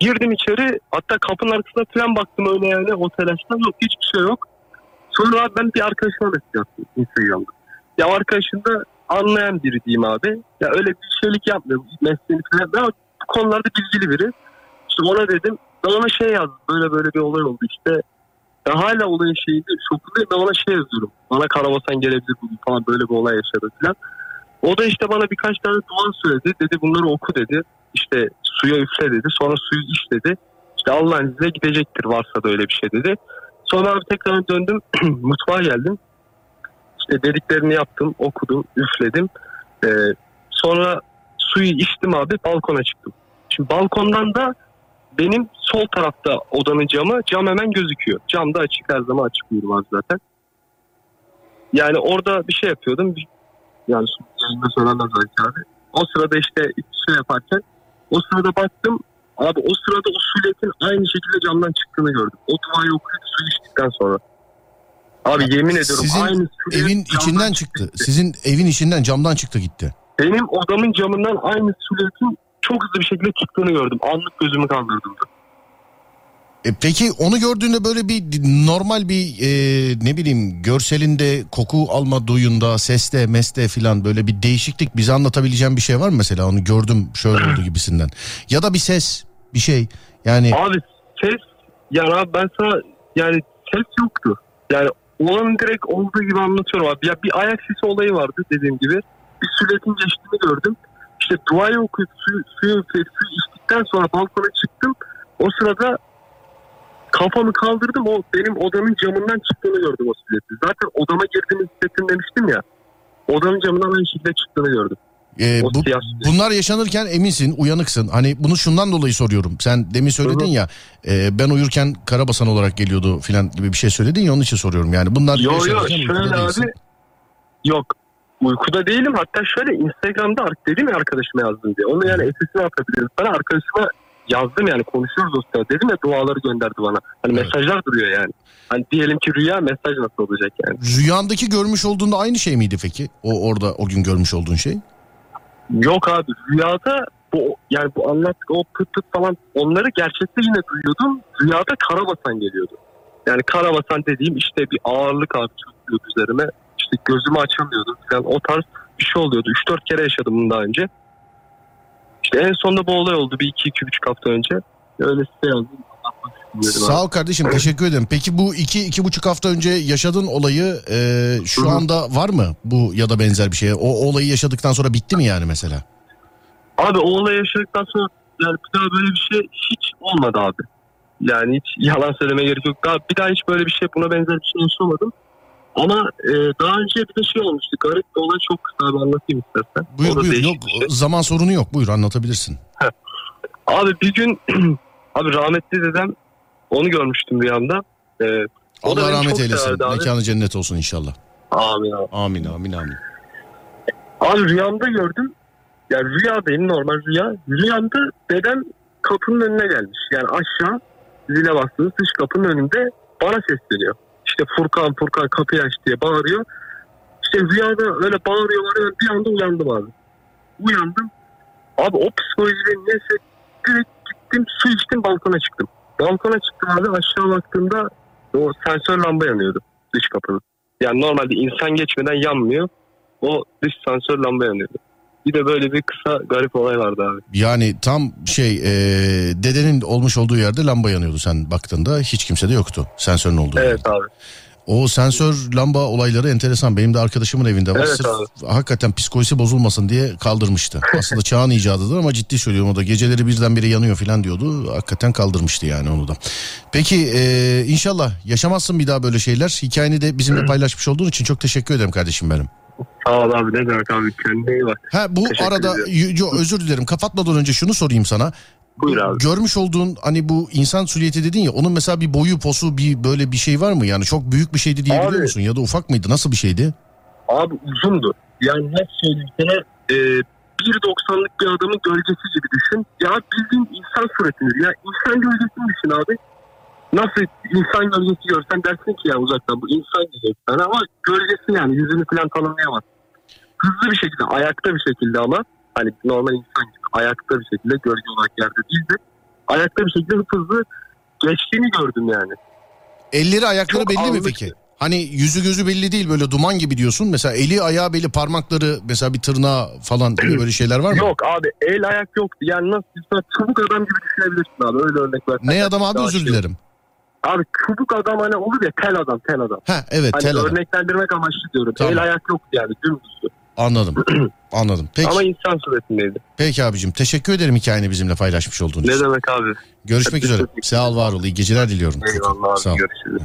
Girdim içeri. Hatta kapının arkasına falan baktım öyle yani o telaştan. Yok hiçbir şey yok. Sonra abi ben bir arkadaşıma mesaj attım Instagram'da. Ya arkadaşım da anlayan biri diyeyim abi. Ya öyle bir şeylik yapmıyor. Mesleğini falan bu konularda bilgili biri. İşte ona dedim. Ben ona şey yazdım. Böyle böyle bir olay oldu işte. Ya hala olayın şeyinde şokundayım. Ben ona şey yazıyorum. Bana karabasan gelebilir bugün falan böyle bir olay yaşadı falan. O da işte bana birkaç tane dua söyledi. Dedi bunları oku dedi. İşte suya üfle dedi. Sonra suyu iç dedi. İşte Allah'ın izniyle gidecektir varsa da öyle bir şey dedi. Sonra abi tekrar döndüm mutfağa geldim. İşte dediklerini yaptım, okudum, üfledim. Ee, sonra suyu içtim abi balkona çıktım. Şimdi balkondan da benim sol tarafta odanın camı cam hemen gözüküyor. Cam da açık her zaman açık uyurum abi zaten. Yani orada bir şey yapıyordum. Yani yayında belki abi. O sırada işte şey yaparken o sırada baktım abi o sırada o sületin aynı şekilde camdan çıktığını gördüm. O duayı okuyup su içtikten sonra. Abi yemin ediyorum Sizin aynı Evin içinden çıktı. gitti. Sizin evin içinden camdan çıktı gitti. Benim odamın camından aynı sületin çok hızlı bir şekilde çıktığını gördüm. Anlık gözümü kaldırdım. E peki onu gördüğünde böyle bir normal bir e, ne bileyim görselinde koku alma duyunda seste meste filan böyle bir değişiklik bize anlatabileceğin bir şey var mı mesela onu gördüm şöyle oldu gibisinden ya da bir ses bir şey yani Abi ses yani abi ben sana yani ses yoktu. Yani olanın direkt olduğu gibi anlatıyorum abi. Ya bir ayak sesi olayı vardı dediğim gibi. Bir sületin geçtiğini gördüm. İşte duayı okuyup suyu, suyu, suyu içtikten sonra balkona çıktım. O sırada kafamı kaldırdım. O benim odanın camından çıktığını gördüm o sületi. Zaten odama girdiğimi hissettim demiştim ya. Odanın camından aynı şekilde çıktığını gördüm. e, O bu, bunlar yaşanırken eminsin uyanıksın hani bunu şundan dolayı soruyorum sen demin söyledin Hı hı. ya e, ben uyurken karabasan olarak geliyordu filan gibi bir şey söyledin ya onun için soruyorum yani bunlar Yo yo şöyle abi. Yok. Uykuda değilim. Hatta şöyle Instagram'da dedim ya arkadaşıma yazdım diye. Onu yani SS'ini atabilirim. Sana arkadaşıma yazdım yani konuşuyoruz o sırada. Dedim ya duaları gönderdi bana. Hani Evet. mesajlar duruyor yani. Hani diyelim ki rüya mesaj nasıl olacak yani. Rüyandaki görmüş olduğunda aynı şey miydi peki? O orada o gün görmüş olduğun şey? Yok abi rüyada bu yani bu anlattık o pıt pıt falan onları gerçekte yine duyuyordum. Rüyada karabasan geliyordu. Yani karabasan dediğim işte bir ağırlık abi çöküyordu üzerime. İşte gözümü açamıyordum falan o tarz bir şey oluyordu. 3-4 kere yaşadım bunu daha önce. İşte en sonunda bu olay oldu bir iki, iki buçuk hafta önce. Öyle size yazdım. Sağ ol kardeşim teşekkür ederim. Peki bu iki, iki buçuk hafta önce yaşadığın olayı e, şu Hı hı. anda var mı? Bu ya da benzer bir şey. O olayı yaşadıktan sonra bitti mi yani mesela? Abi o olayı yaşadıktan sonra yani bir daha böyle bir şey hiç olmadı abi. Yani hiç yalan söylemeye gerek yok. Daha, bir daha hiç böyle bir şey buna benzer bir şey yaşamadım. Ama e, daha önce bir de şey olmuştu. Garip bir olay çok kısa abi anlatayım istersen. Buyur buyur yok bir şey. zaman sorunu yok buyur anlatabilirsin. Abi bir gün abi rahmetli dedem onu görmüştüm rüyamda. E, O da Allah rahmet eylesin. Mekanı cennet olsun inşallah. amin abi. Amin amin amin. Abi rüyamda gördüm. Yani rüyadayım normal rüya. Rüyamda dedem kapının önüne gelmiş. Yani aşağı zile bastığınız dış kapının önünde bana sesleniyor. İşte Furkan Furkan kapıyı aç diye bağırıyor. İşte rüyada öyle bağırıyor bağırıyor. Bir anda uyandım abi. Uyandım. Abi o psikolojide neyse direkt gittim su içtim balkona çıktım. Balkona çıktım abi aşağı baktığımda o sensör lamba yanıyordu dış kapının. Yani normalde insan geçmeden yanmıyor. O dış sensör lamba yanıyordu. Bir de böyle bir kısa garip olay vardı abi. Yani tam şey e, dedenin olmuş olduğu yerde lamba yanıyordu sen baktığında hiç kimse de yoktu sensörün olduğu yerde. Evet abi. O sensör lamba olayları enteresan. Benim de arkadaşımın evinde var. Evet Sırf abi. hakikaten psikolojisi bozulmasın diye kaldırmıştı. Aslında çağın icadıdır ama ciddi söylüyorum o da geceleri birdenbire yanıyor falan diyordu. Hakikaten kaldırmıştı yani onu da. Peki e, inşallah yaşamazsın bir daha böyle şeyler. Hikayeni de bizimle paylaşmış olduğun için çok teşekkür ederim kardeşim benim. Sağ ol abi ne demek abi kendine iyi bak. Ha bu Teşekkür arada yo, özür dilerim kapatmadan önce şunu sorayım sana. Buyur abi. Görmüş olduğun hani bu insan silüeti dedin ya onun mesela bir boyu posu bir böyle bir şey var mı? Yani çok büyük bir şeydi diyebiliyor Abi. musun? Ya da ufak mıydı? Nasıl bir şeydi? Abi uzundu. Yani nasıl söyleyeyim sana e, 1.90'lık bir adamın gölgesi gibi düşün. Ya bildiğin insan suretini ya insan gölgesini düşün abi. Nasıl insan gölgesi görsen dersin ki ya uzaktan bu insan gölgesi ama gölgesi yani yüzünü falan tanımlayamaz. Hızlı bir şekilde ayakta bir şekilde ama hani normal insan gibi ayakta bir şekilde gölge olarak yerde değil de ayakta bir şekilde hızlı geçtiğini gördüm yani. Elleri ayakları Çok belli mi peki? Hani yüzü gözü belli değil böyle duman gibi diyorsun. Mesela eli ayağı belli parmakları mesela bir tırnağı falan böyle şeyler var mı? Yok abi el ayak yoktu. Yani nasıl çubuk adam gibi düşünebilirsin abi öyle örnek ver. Ne adam abi özür şey- dilerim. Abi çubuk adam hani olur ya tel adam tel adam. Ha evet Hani tel adam. örneklendirmek amaçlı diyorum. Tamam. El ayak yoktu yani dümdüzdü. Anladım. Anladım. Peki, Ama insan suretindeydi. peki abicim teşekkür ederim hikayeni bizimle paylaşmış olduğun Ne için. demek abi? Görüşmek üzere. Sağ ol var ol. İyi geceler diliyorum. Eyvallah Sağ ol. abi görüşürüz.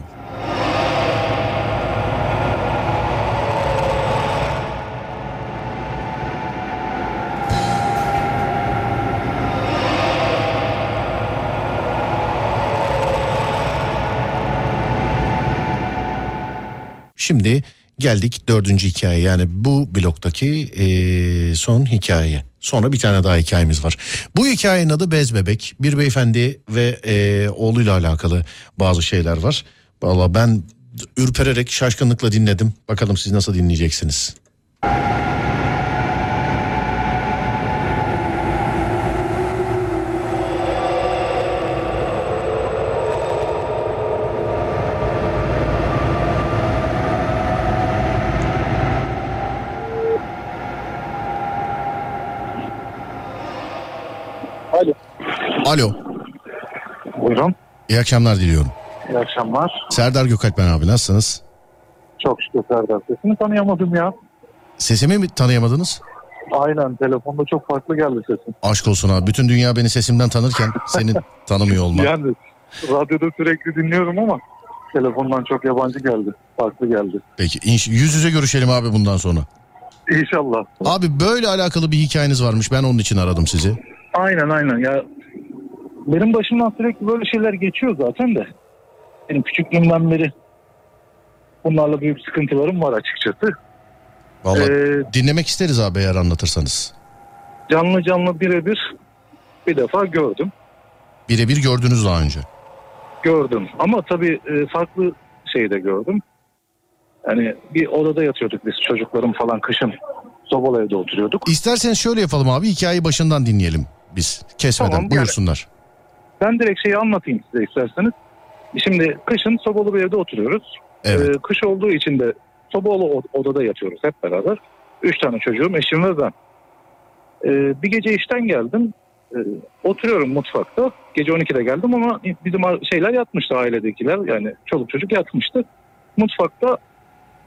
Şimdi geldik dördüncü hikaye yani bu bloktaki eee, son hikaye. Sonra bir tane daha hikayemiz var. Bu hikayenin adı Bez Bebek. Bir beyefendi ve eee, oğluyla alakalı bazı şeyler var. Valla ben ürpererek şaşkınlıkla dinledim. Bakalım siz nasıl dinleyeceksiniz. Alo. Alo. Buyurun. İyi akşamlar diliyorum. İyi akşamlar. Serdar Gökalp ben abi nasılsınız? Çok şükür Serdar. Sesini tanıyamadım ya. Sesimi mi tanıyamadınız? Aynen telefonda çok farklı geldi sesin. Aşk olsun abi. Bütün dünya beni sesimden tanırken seni tanımıyor olmak. Yani radyoda sürekli dinliyorum ama telefondan çok yabancı geldi. Farklı geldi. Peki inş- yüz yüze görüşelim abi bundan sonra. İnşallah. Abi böyle alakalı bir hikayeniz varmış. Ben onun için aradım sizi. Aynen aynen ya. Benim başımdan sürekli böyle şeyler geçiyor zaten de. Benim küçüklüğümden beri bunlarla büyük sıkıntılarım var açıkçası. Vallahi Ee, dinlemek isteriz abi eğer anlatırsanız. canlı canlı birebir bir defa gördüm. Birebir gördünüz daha önce. Gördüm ama tabii e, farklı şeyde gördüm. Yani bir odada yatıyorduk biz çocuklarım falan kışın sobalı evde oturuyorduk. İsterseniz şöyle yapalım abi hikayeyi başından dinleyelim biz. Kesmeden Tamam, buyursunlar. Ben direkt şeyi anlatayım size isterseniz. Şimdi kışın sobalı bir evde oturuyoruz. Evet. E, kış olduğu için de sobalı odada yatıyoruz hep beraber. Üç tane çocuğum, eşim ve ben. E, bir gece işten geldim. E, oturuyorum mutfakta. Gece 12'de geldim ama bizim şeyler yatmıştı ailedekiler. Yani çoluk çocuk yatmıştı. Mutfakta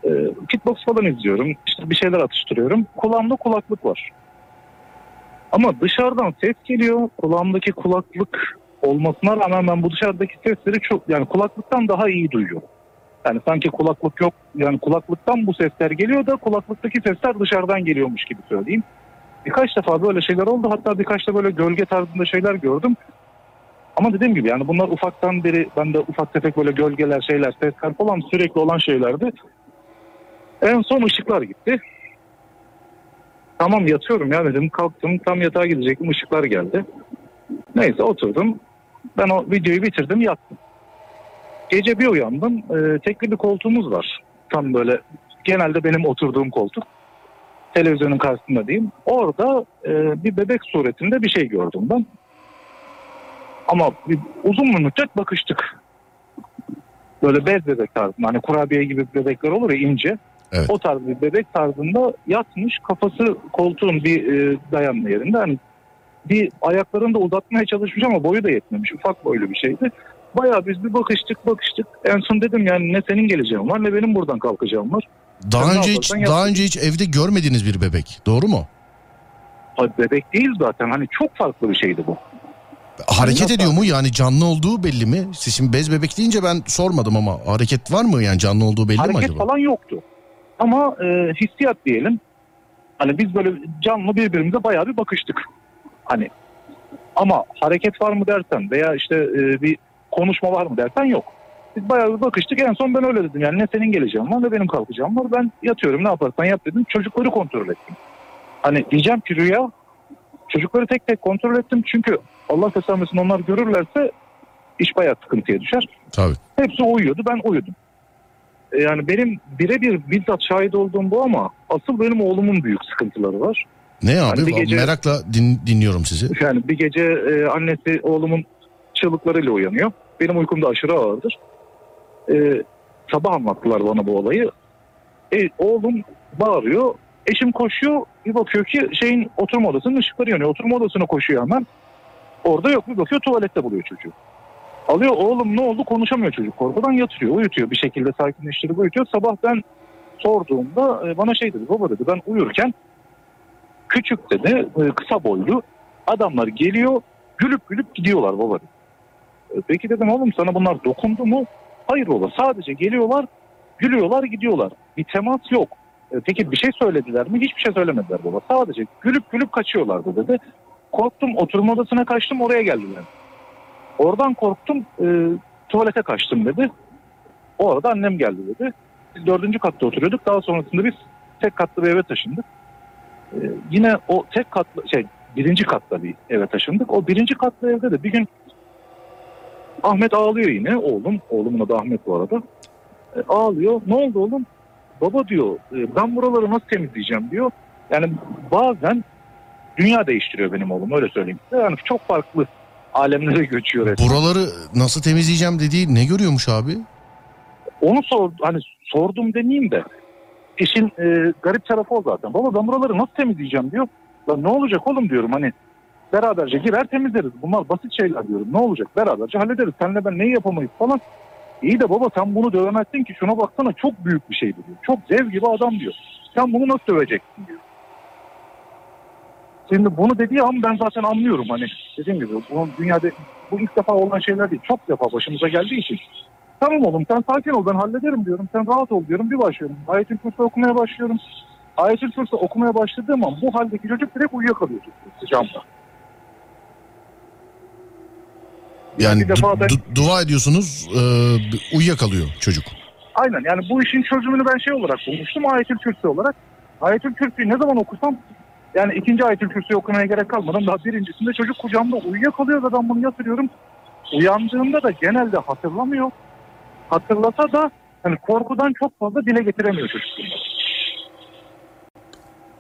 e, kickbox falan izliyorum. İşte bir şeyler atıştırıyorum. Kulağımda kulaklık var. Ama dışarıdan ses geliyor. Kulağımdaki kulaklık olmasına rağmen ben bu dışarıdaki sesleri çok yani kulaklıktan daha iyi duyuyorum. Yani sanki kulaklık yok yani kulaklıktan bu sesler geliyor da kulaklıktaki sesler dışarıdan geliyormuş gibi söyleyeyim. Birkaç defa böyle şeyler oldu hatta birkaç da böyle gölge tarzında şeyler gördüm. Ama dediğim gibi yani bunlar ufaktan beri bende ufak tefek böyle gölgeler şeyler sesler falan sürekli olan şeylerdi. En son ışıklar gitti. Tamam yatıyorum ya dedim kalktım tam yatağa gidecektim ışıklar geldi. Neyse oturdum. Ben o videoyu bitirdim yattım. Gece bir uyandım. Ee, tekli bir koltuğumuz var. Tam böyle genelde benim oturduğum koltuk. Televizyonun karşısında diyeyim. Orada e, bir bebek suretinde bir şey gördüm ben. Ama bir, uzun bir müddet bakıştık. Böyle bez bebek tarzında. Hani kurabiye gibi bebekler olur ya ince. Evet. O tarz bir bebek tarzında yatmış. Kafası koltuğun bir e, dayanma yerinde. Hani bir ayaklarını da uzatmaya çalışmış ama boyu da yetmemiş. Ufak boylu bir şeydi. Bayağı biz bir bakıştık bakıştık. En son dedim yani ne senin geleceğin var ne benim buradan kalkacağım var. Daha Sen önce hiç daha önce hiç evde görmediğiniz bir bebek. Doğru mu? Ay, Bebek değil zaten hani çok farklı bir şeydi bu. Hareket ediyor mu? Yani canlı olduğu belli mi? Siz şimdi bez bebek deyince ben sormadım ama hareket var mı? Yani canlı olduğu belli mi Hareket acaba? falan yoktu. Ama e, hissiyat diyelim. Hani biz böyle canlı birbirimize bayağı bir bakıştık. Hani ama hareket var mı dersen veya işte e, bir konuşma var mı dersen yok. Biz bayağı bir bakıştık. En son ben öyle dedim. Yani ne senin geleceğin var ne benim kalkacağım var. Ben yatıyorum ne yaparsan yap dedim. Çocukları kontrol ettim. Hani diyeceğim ki rüya çocukları tek tek kontrol ettim. Çünkü Allah göstermesin onlar görürlerse iş bayağı sıkıntıya düşer. Tabii. Hepsi uyuyordu ben uyudum. E, Yani benim birebir bizzat şahit olduğum bu ama asıl benim oğlumun büyük sıkıntıları var. Ne abi? Bir gece- Merakla din- dinliyorum sizi. Yani bir gece e, annesi oğlumun çığlıklarıyla uyanıyor. Benim uykum da aşırı ağırdır. E, sabah anlattılar bana bu olayı. E, oğlum bağırıyor. Eşim koşuyor. Bir bakıyor ki şeyin oturma odasının ışıkları yanıyor. Oturma odasına koşuyor hemen. Orada yok. Bir bakıyor tuvalette buluyor çocuğu. Alıyor oğlum ne oldu konuşamıyor çocuk. Korkudan yatırıyor uyutuyor bir şekilde sakinleştirip uyutuyor. Sabah ben sorduğumda e, bana şey dedi baba dedi ben uyurken küçük dedi e, kısa boylu adamlar geliyor gülüp gülüp gidiyorlar baba. E, Peki dedim oğlum sana bunlar dokundu mu? Hayır baba sadece geliyorlar gülüyorlar gidiyorlar. Bir temas yok. E, Peki bir şey söylediler mi? Hiçbir şey söylemediler baba. Sadece gülüp gülüp kaçıyorlardı dedi. Korktum oturma odasına kaçtım oraya geldiler. Oradan korktum e, tuvalete kaçtım dedi. O arada annem geldi dedi. Biz dördüncü katta oturuyorduk. Daha sonrasında biz tek katlı bir eve taşındık. E, yine o tek katlı şey birinci katta bir eve taşındık. O birinci katlı evde de bir gün Ahmet ağlıyor yine oğlum. Oğlumun adı Ahmet bu arada. E, ağlıyor. Ne oldu oğlum? Baba diyor e, ben buraları nasıl temizleyeceğim diyor. Yani bazen dünya değiştiriyor benim oğlum öyle söyleyeyim. Yani çok farklı alemlere göçüyor. resmen. Buraları nasıl temizleyeceğim dediği ne görüyormuş abi? Onu sor, hani sordum demeyeyim de işin e, garip tarafı o zaten. Baba ben buraları nasıl temizleyeceğim diyor. Lan ne olacak oğlum diyorum hani beraberce girer temizleriz. Bunlar basit şeyler diyorum. Ne olacak beraberce hallederiz. Senle ben neyi yapamayız falan. İyi de baba sen bunu dövemezsin ki şuna baksana çok büyük bir şey diyor. Çok dev gibi adam diyor. Sen bunu nasıl döveceksin diyor. Şimdi bunu dediği an ben zaten anlıyorum hani dediğim gibi bu dünyada bu ilk defa olan şeyler değil. Çok defa başımıza geldiği için Tamam oğlum sen sakin ol ben hallederim diyorum. Sen rahat ol diyorum bir başlıyorum. Ayetül Kürsi okumaya başlıyorum. Ayetül Kürsi okumaya başladığım an bu haldeki çocuk direkt uyuyakalıyor sıcağımda. Yani du- ben- du- dua ediyorsunuz e, uyuyakalıyor çocuk. Aynen yani bu işin çözümünü ben şey olarak bulmuştum Ayetül Kürsi olarak. Ayetül Kürsi'yi ne zaman okusam yani ikinci Ayetül Kürsi'yi okumaya gerek kalmadan daha birincisinde çocuk kucağımda uyuyakalıyor ve ben bunu yatırıyorum. Uyandığında da genelde hatırlamıyor. Hatırlasa da hani korkudan çok fazla dile getiremiyor çocuk.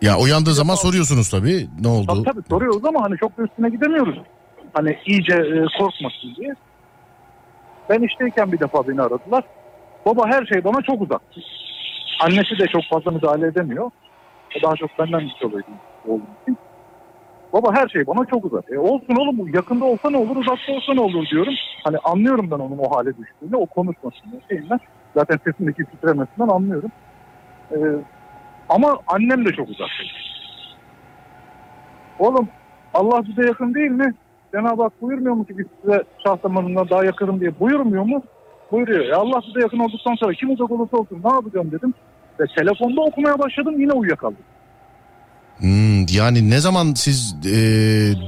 Ya uyandığı zaman soruyorsunuz tabii ne oldu? Tabii tabii soruyoruz ama hani çok da üstüne gidemiyoruz. Hani iyice e, korkmasın diye. Ben işteyken bir defa beni aradılar. Baba her şey bana çok uzak. Annesi de çok fazla müdahale edemiyor. O daha çok benden bir şey oğlum için. Baba her şey bana çok uzak. E olsun oğlum yakında olsa ne olur uzakta olsa ne olur diyorum. Hani anlıyorum ben onun o hale düştüğünü o konuşmasından şeyinden. Zaten sesindeki titremesinden anlıyorum. E, ama annem de çok uzak. Oğlum Allah bize yakın değil mi? Cenab-ı Hak buyurmuyor mu ki biz size şah damarından daha yakınım diye buyurmuyor mu? Buyuruyor. E Allah bize yakın olduktan sonra kim uzak olursa olsun ne yapacağım dedim. Ve telefonda okumaya başladım yine uyuyakaldım. Hmm, yani ne zaman siz e,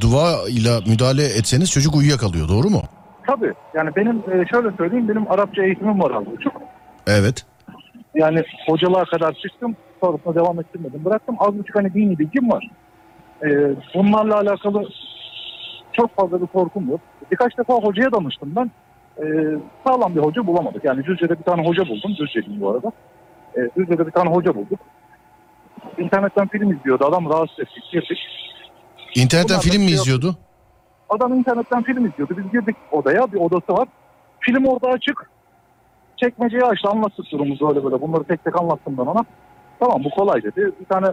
dua ile müdahale etseniz çocuk uyuyakalıyor doğru mu? Tabii yani benim e, şöyle söyleyeyim benim Arapça eğitimim var az buçuk. Evet. Yani hocalığa kadar çıktım. Sonrasında devam ettirmedim. Bıraktım. Az buçuk hani dini bilgim var. E, bunlarla alakalı çok fazla bir korkum yok. Birkaç defa hocaya danıştım ben. E, sağlam bir hoca bulamadık. Yani Düzce'de bir tane hoca buldum. Düzce'liyim bu arada. E, Düzce'de bir tane hoca bulduk. İnternetten film izliyordu. Adam rahatsız ettik. Girdik. İnternetten Bunlar film mi şey yok. izliyordu? Adam internetten film izliyordu. Biz girdik odaya. Bir odası var. Film orada açık. Çekmeceyi açtı. Anlattık durumumuzu öyle böyle. Bunları tek tek anlattım ben ona. Tamam bu kolay dedi. Bir tane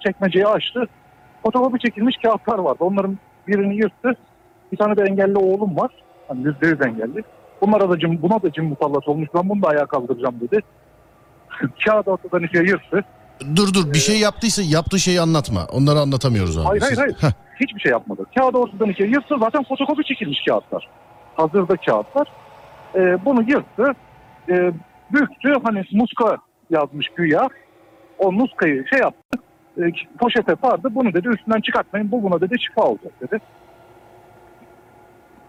çekmeceyi açtı. Fotokopi çekilmiş kağıtlar vardı. Onların birini yırttı. Bir tane de engelli oğlum var. Hani yüzde yüz engelli. Bunlara da cim, buna da cim musallat olmuş. Ben bunu da ayağa kaldıracağım dedi. Kağıdı ortadan ikiye yırttı. Dur dur bir şey yaptıysa yaptığı şeyi anlatma. Onları anlatamıyoruz abi. Hayır, hayır, Siz- hayır. Heh, Hiçbir şey yapmadı. Kağıdı ortadan ikiye yırttı. Zaten fotokopi çekilmiş kağıtlar. Hazırda kağıtlar. Ee, bunu yırttı. Ee, büktü. Hani muska yazmış güya. O muskayı şey yaptı. E, poşete sardı. Bunu dedi üstünden çıkartmayın. Bu buna dedi şifa olacak dedi.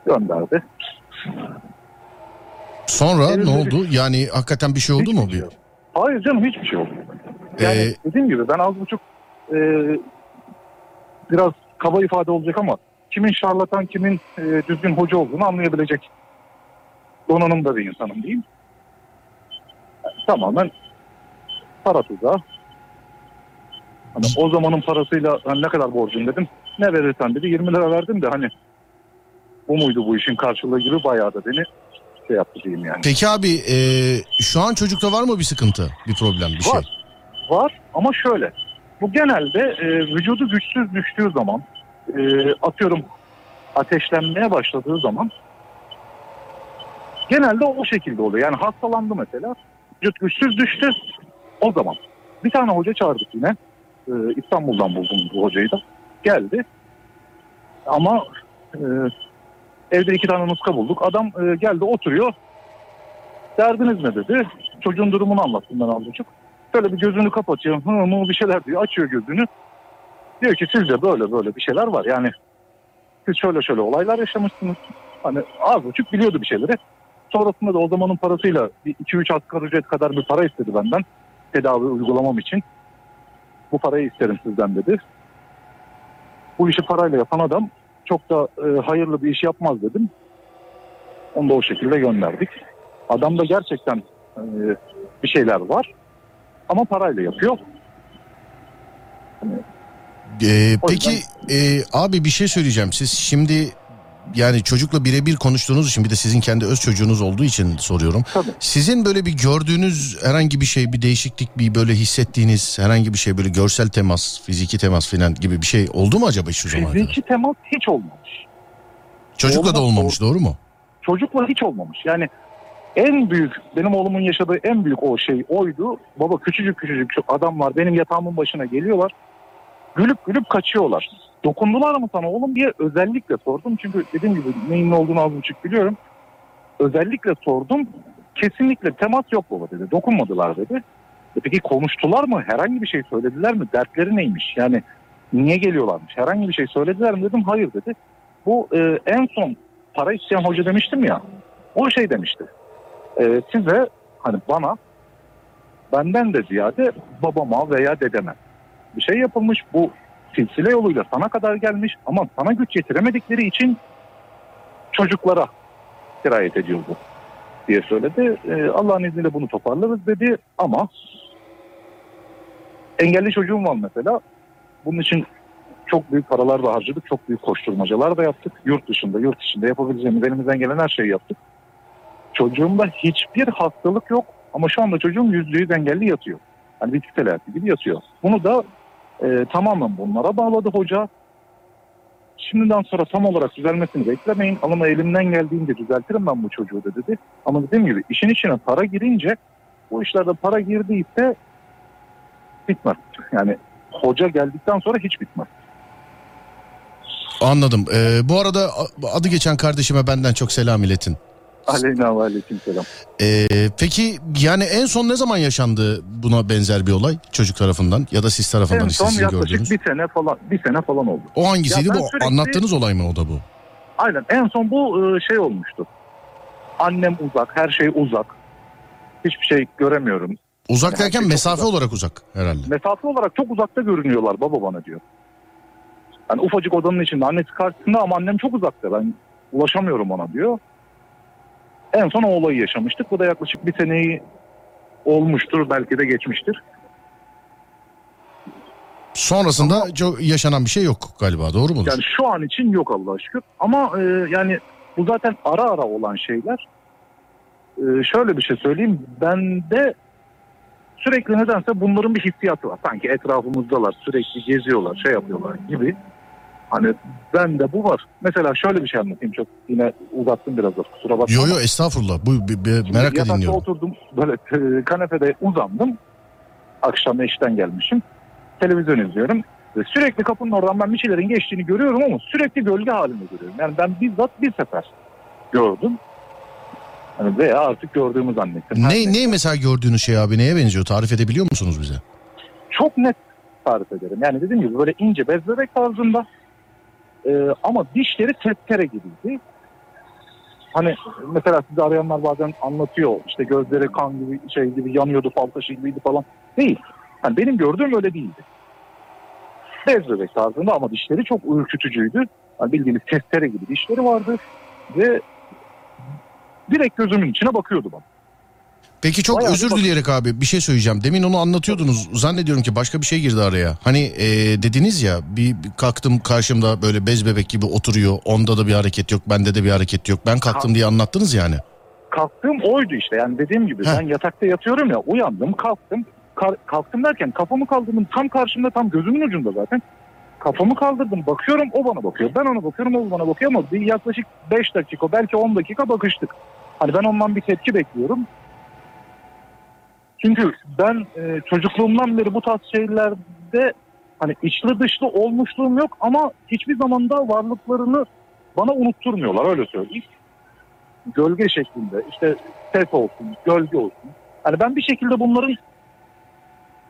Gönderdi. Sonra Evet, ne evet. oldu? Yani hakikaten bir şey oldu mu? Hiçbir şey Bir, yok. Hayır canım hiçbir şey olmadı. Yani Ee, dediğim gibi ben az buçuk e, biraz kaba ifade olacak ama kimin şarlatan kimin e, düzgün hoca olduğunu anlayabilecek donanımda bir insanım diyeyim. Yani tamamen para tuzağı. Hani o zamanın parasıyla hani ne kadar borcum dedim. Ne verirsen dedi 20 lira verdim de hani bu muydu bu işin karşılığı gibi bayağı da beni şey yaptı diyeyim yani. peki abi e, şu an çocukta var mı bir sıkıntı? Bir problem bir şey? Var. Var ama şöyle. Bu genelde e, vücudu güçsüz düştüğü zaman e, atıyorum ateşlenmeye başladığı zaman genelde o şekilde oluyor. Yani hastalandı mesela. Vücut güçsüz düştü. O zaman bir tane hoca çağırdık yine. Ee, İstanbul'dan buldum bu hocayı da. Geldi. Ama e, evde iki tane nuska bulduk. Adam e, geldi oturuyor. Derdiniz ne dedi. Çocuğun durumunu anlattım ben az buçuk. Şöyle bir gözünü kapatıyor. Hı mı bir şeyler diyor. Açıyor gözünü. Diyor ki sizde böyle böyle bir şeyler var. Yani siz şöyle şöyle olaylar yaşamışsınız. Hani az buçuk biliyordu bir şeyleri. Sonrasında da o zamanın parasıyla bir 2-3 asgari ücret kadar bir para istedi benden. Tedavi uygulamam için. Bu parayı isterim sizden dedi. Bu işi parayla yapan adam çok da e, hayırlı bir iş yapmaz dedim. Onu da o şekilde gönderdik. Adamda gerçekten e, bir şeyler var. Ama parayla yapıyor. Ee, peki e, abi bir şey söyleyeceğim. Siz şimdi yani çocukla birebir konuştuğunuz için bir de sizin kendi öz çocuğunuz olduğu için soruyorum. Tabii. Sizin böyle bir gördüğünüz herhangi bir şey, bir değişiklik, bir böyle hissettiğiniz herhangi bir şey böyle görsel temas, fiziki temas falan gibi bir şey oldu mu acaba şu zamana kadar? Fiziki temas hiç olmamış. Çocukla da Olmaz, olmamış doğru mu? çocukla hiç olmamış. Yani en büyük benim oğlumun yaşadığı en büyük o şey oydu. Baba küçücük küçücük şu adam var benim yatağımın başına geliyorlar. Gülüp gülüp kaçıyorlar. Dokundular mı sana oğlum diye özellikle sordum. Çünkü dediğim gibi neyin ne olduğunu az buçuk biliyorum. Özellikle sordum. Kesinlikle temas yok baba dedi. Dokunmadılar dedi. E peki konuştular mı? Herhangi bir şey söylediler mi? Dertleri neymiş? Yani niye geliyorlarmış? Herhangi bir şey söylediler mi dedim. Hayır dedi. Bu e, en son para isteyen hoca demiştim ya. O şey demişti. E, size hani bana benden de ziyade babama veya dedeme bir şey yapılmış. Bu silsile yoluyla sana kadar gelmiş ama sana güç yetiremedikleri için çocuklara sirayet ediyordu diye söyledi. E, Allah'ın izniyle bunu toparlarız dedi ama engelli çocuğum var mesela. Bunun için çok büyük paralar da harcadık. Çok büyük koşturmacalar da yaptık. Yurt dışında, yurt içinde yapabileceğimiz elimizden gelen her şeyi yaptık. Çocuğumda hiçbir hastalık yok ama şu anda çocuğum yüzde yüz engelli yatıyor. Hani bir telafi gibi yatıyor. Bunu da e, tamamen bunlara bağladı hoca. Şimdiden sonra tam olarak düzelmesini beklemeyin. Ama elimden geldiğince düzeltirim ben bu çocuğu da dedi. Ama dediğim gibi işin içine para girince bu işlerde para girdiyse bitmez. Yani hoca geldikten sonra hiç bitmez. Anladım. Ee, bu arada adı geçen kardeşime benden çok selam iletin. Aleyna ve aleyküm selam. Ee, peki yani en son ne zaman yaşandı buna benzer bir olay çocuk tarafından ya da siz tarafından En işte son sizin yaklaşık gördüğünüz? bir sene falan bir sene falan oldu. O hangisiydi Ya ben bu? sürekli- Anlattığınız olay mı o da bu? Aynen en son bu e, şey olmuştu. Annem uzak, her şey uzak. Hiçbir şey göremiyorum. Uzak Yani derken çok mesafe uzak. olarak uzak herhalde. Mesafe olarak çok uzakta görünüyorlar baba bana diyor. Yani ufacık odanın içinde annesi karşısında ama annem çok uzakta ben ulaşamıyorum ona diyor. En son o olayı yaşamıştık. Bu da yaklaşık bir seneyi olmuştur belki de geçmiştir. Sonrasında çok yaşanan bir şey yok galiba doğru mudur? Yani şu an için yok Allah'a şükür. Ama e, yani bu zaten ara ara olan şeyler. E, şöyle bir şey söyleyeyim. Bende sürekli nedense bunların bir hissiyatı var. Sanki etrafımızdalar, sürekli geziyorlar, şey yapıyorlar gibi. Hani bende bu var. Mesela şöyle bir şey anlatayım çok yine uzattım biraz da kusura bakma. Yo yo estağfurullah. Bu bir- bir- merakla Yatakta dinliyorum. oturdum böyle e, kanepede uzandım. Akşam eşten gelmişim. Televizyon izliyorum. Ve sürekli kapının oradan ben bir şeylerin geçtiğini görüyorum ama sürekli gölge halinde görüyorum. Yani ben bizzat bir sefer gördüm. Hani veya artık gördüğümü zannettim. Ne, neyse. ne mesela gördüğünüz şey abi neye benziyor? Tarif edebiliyor musunuz bize? Çok net tarif ederim. Yani dediğim gibi böyle ince bez bebek tarzında. Ee, ama dişleri testere gibiydi. Hani mesela sizi arayanlar bazen anlatıyor. İşte gözleri kan gibi şey gibi yanıyordu, fal taşı gibiydi falan. Değil. Hani benim gördüğüm öyle değildi. Bez bebek tarzında ama dişleri çok ürkütücüydü. Hani bildiğiniz testere gibi dişleri vardı. Ve direkt gözümün içine bakıyordu bana. Peki çok Bayağı özür dileyerek abi bir şey söyleyeceğim. Demin onu anlatıyordunuz. Zannediyorum ki başka bir şey girdi araya. Hani e, dediniz ya bir, bir kalktım karşımda böyle bez bebek gibi oturuyor. Onda da bir hareket yok, bende de bir hareket yok. Ben kalktım diye anlattınız yani. kalktığım oydu işte. Yani dediğim gibi Heh. ben yatakta yatıyorum ya uyandım kalktım. Kar- kalktım derken kafamı kaldırdım tam karşımda tam gözümün ucunda zaten. Kafamı kaldırdım bakıyorum o bana bakıyor. Ben ona bakıyorum o bana bakıyor ama bir yaklaşık 5 dakika belki 10 dakika bakıştık. Hani ben ondan bir tepki bekliyorum. Çünkü ben e, çocukluğumdan beri bu tarz şeylerde hani içli dışlı olmuşluğum yok ama hiçbir zaman da varlıklarını bana unutturmuyorlar öyle söyleyeyim. Gölge şeklinde işte ses olsun, gölge olsun. Hani ben bir şekilde bunların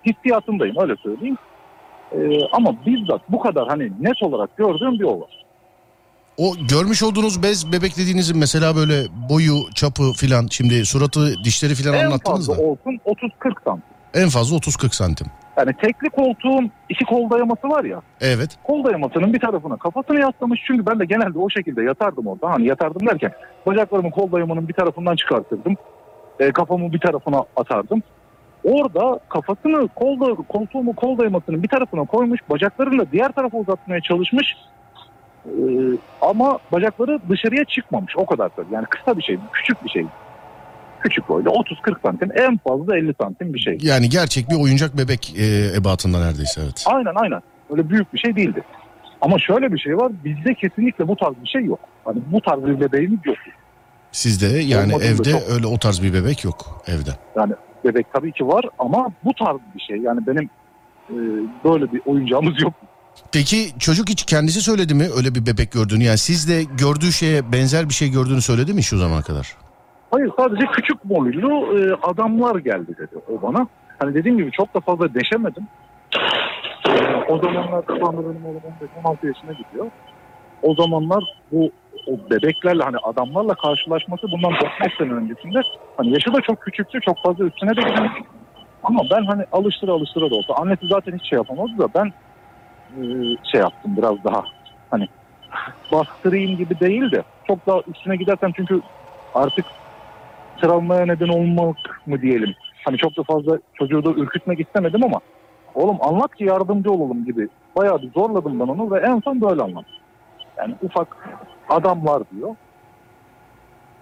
hissiyatındayım öyle söyleyeyim. E, ama bizzat bu kadar hani net olarak gördüğüm bir o. O görmüş olduğunuz bez bebek dediğinizin mesela böyle boyu, çapı filan şimdi suratı, dişleri filan En anlattınız fazla da olsun 30-40 santim. en fazla 30-40 santim. Yani tekli koltuğun iki kol dayaması var ya. Evet. Kol dayamasının bir tarafına kafasını yaslamış. Çünkü ben de genelde o şekilde yatardım orada. Hani yatardım derken bacaklarımı kol dayamanın bir tarafından çıkartırdım. E, kafamı bir tarafına atardım. Orada kafasını kol da, koltuğumu kol dayamasının bir tarafına koymuş. Bacaklarını da diğer tarafa uzatmaya çalışmış. E, ama bacakları dışarıya çıkmamış. O kadar tabii. Yani kısa bir şey. Küçük bir şey. Küçük boyda 30-40 santim en fazla 50 santim bir şey. Yani gerçek bir oyuncak bebek e, ebatında neredeyse evet. Aynen aynen. Öyle büyük bir şey değildi. Ama şöyle bir şey var. Bizde kesinlikle bu tarz bir şey yok. Hani bu tarz bir bebeğimiz yok. Sizde yani Olmadı evde çok. öyle o tarz bir bebek yok evde. Yani bebek tabii ki var ama bu tarz bir şey. Yani benim e, böyle bir oyuncağımız yok. Peki çocuk hiç kendisi söyledi mi öyle bir bebek gördüğünü? Yani siz de gördüğü şeye benzer bir şey gördüğünü söyledi mi şu zamana kadar? Hayır sadece küçük boylu e, adamlar geldi dedi o bana. Hani dediğim gibi çok da fazla deşemedim. E, o zamanlar şu anda benim oğlum 15-16 yaşına gidiyor. O zamanlar bu o bebeklerle hani adamlarla karşılaşması bundan 4-5 sene öncesinde hani yaşı da çok küçüktü çok fazla üstüne de gidemedik. Ama ben hani alıştıra alıştıra da olsa annesi zaten hiç şey yapamadı da ben e, şey yaptım biraz daha hani bastırayım gibi değil de çok daha üstüne gidersem çünkü artık travmaya neden olmak mı diyelim. Hani çok da fazla çocuğu da ürkütmek istemedim ama oğlum anlat ki yardımcı olalım gibi. Bayağı bir zorladım ben onu ve en son böyle anlattım. Yani ufak adamlar diyor.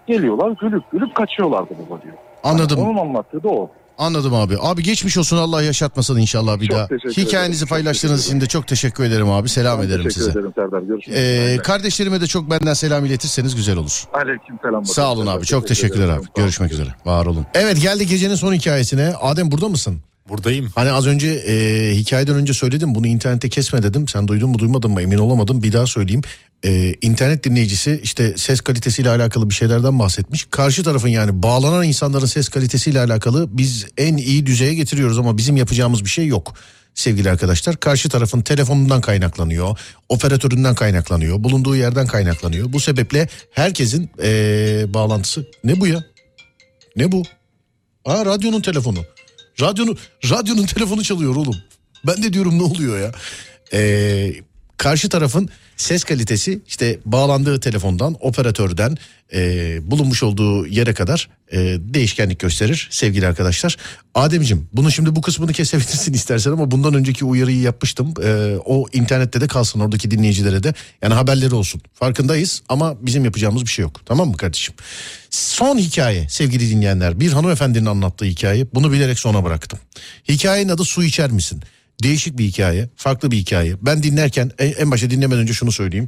Geliyorlar gülüp gülüp kaçıyorlardı baba diyor. Anladım. Onun anlattığı da o. Anladım abi. Abi geçmiş olsun Allah yaşatmasın inşallah bir Çok daha. teşekkür ederim. Hikayenizi Çok paylaştığınız teşekkür için de çok teşekkür ederim abi. Selam Ben ederim teşekkür size. ederim Serdar. Görüşürüz. Ee, kardeşlerime de çok benden selam iletirseniz güzel olur. Aleyküm selam. Sağ olun abi. Çok teşekkürler ederim. abi. Görüşmek üzere. Var olun. Evet geldi gecenin son hikayesine. Adem burada mısın? Buradayım. Hani az önce e, hikayeden önce söyledim bunu internette kesme dedim. Sen duydun mu duymadın mı emin olamadım. Bir daha söyleyeyim. E, internet dinleyicisi işte ses kalitesiyle alakalı bir şeylerden bahsetmiş. Karşı tarafın yani bağlanan insanların ses kalitesiyle alakalı biz en iyi düzeye getiriyoruz ama bizim yapacağımız bir şey yok. Sevgili arkadaşlar karşı tarafın telefonundan kaynaklanıyor, operatöründen kaynaklanıyor, bulunduğu yerden kaynaklanıyor. Bu sebeple herkesin e, bağlantısı ne bu ya? Ne bu? Aa radyonun telefonu. Radyonun radyonun telefonu çalıyor oğlum. Ben de diyorum ne oluyor ya? Ee, karşı tarafın ses kalitesi işte bağlandığı telefondan, operatörden e, bulunmuş olduğu yere kadar e, değişkenlik gösterir sevgili arkadaşlar. Ademciğim bunu şimdi bu kısmını kesebilirsin istersen ama bundan önceki uyarıyı yapmıştım. E, o internette de kalsın oradaki dinleyicilere de yani haberleri olsun. Farkındayız ama bizim yapacağımız bir şey yok tamam mı kardeşim? Son hikaye sevgili dinleyenler bir hanımefendinin anlattığı hikaye bunu bilerek sona bıraktım. Hikayenin adı su içer misin? Değişik bir hikaye, farklı bir hikaye. Ben dinlerken en, başta dinlemeden önce şunu söyleyeyim.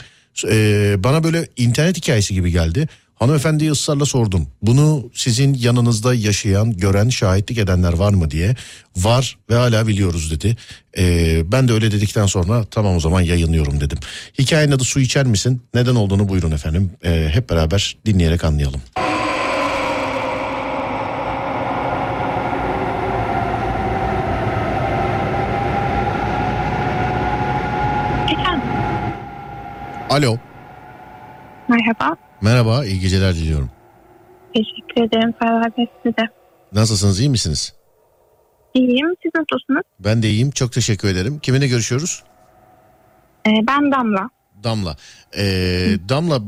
Ee, bana böyle internet hikayesi gibi geldi. Hanımefendiye ısrarla sordum. Bunu sizin yanınızda yaşayan, gören, şahitlik edenler var mı diye. Var ve hala biliyoruz dedi. Ee, ben de öyle dedikten sonra tamam o zaman yayınlıyorum dedim. Hikayenin adı su içer misin? Neden olduğunu buyurun efendim. Ee, hep beraber dinleyerek anlayalım. Efendim, Alo. merhaba. Merhaba, iyi geceler diliyorum. Teşekkür ederim Ferhat Bey size. Nasılsınız, iyi misiniz? İyiyim, siz nasılsınız? Ben de iyiyim, çok teşekkür ederim. Kiminle görüşüyoruz? Ee, ben Damla. Damla. Ee, Damla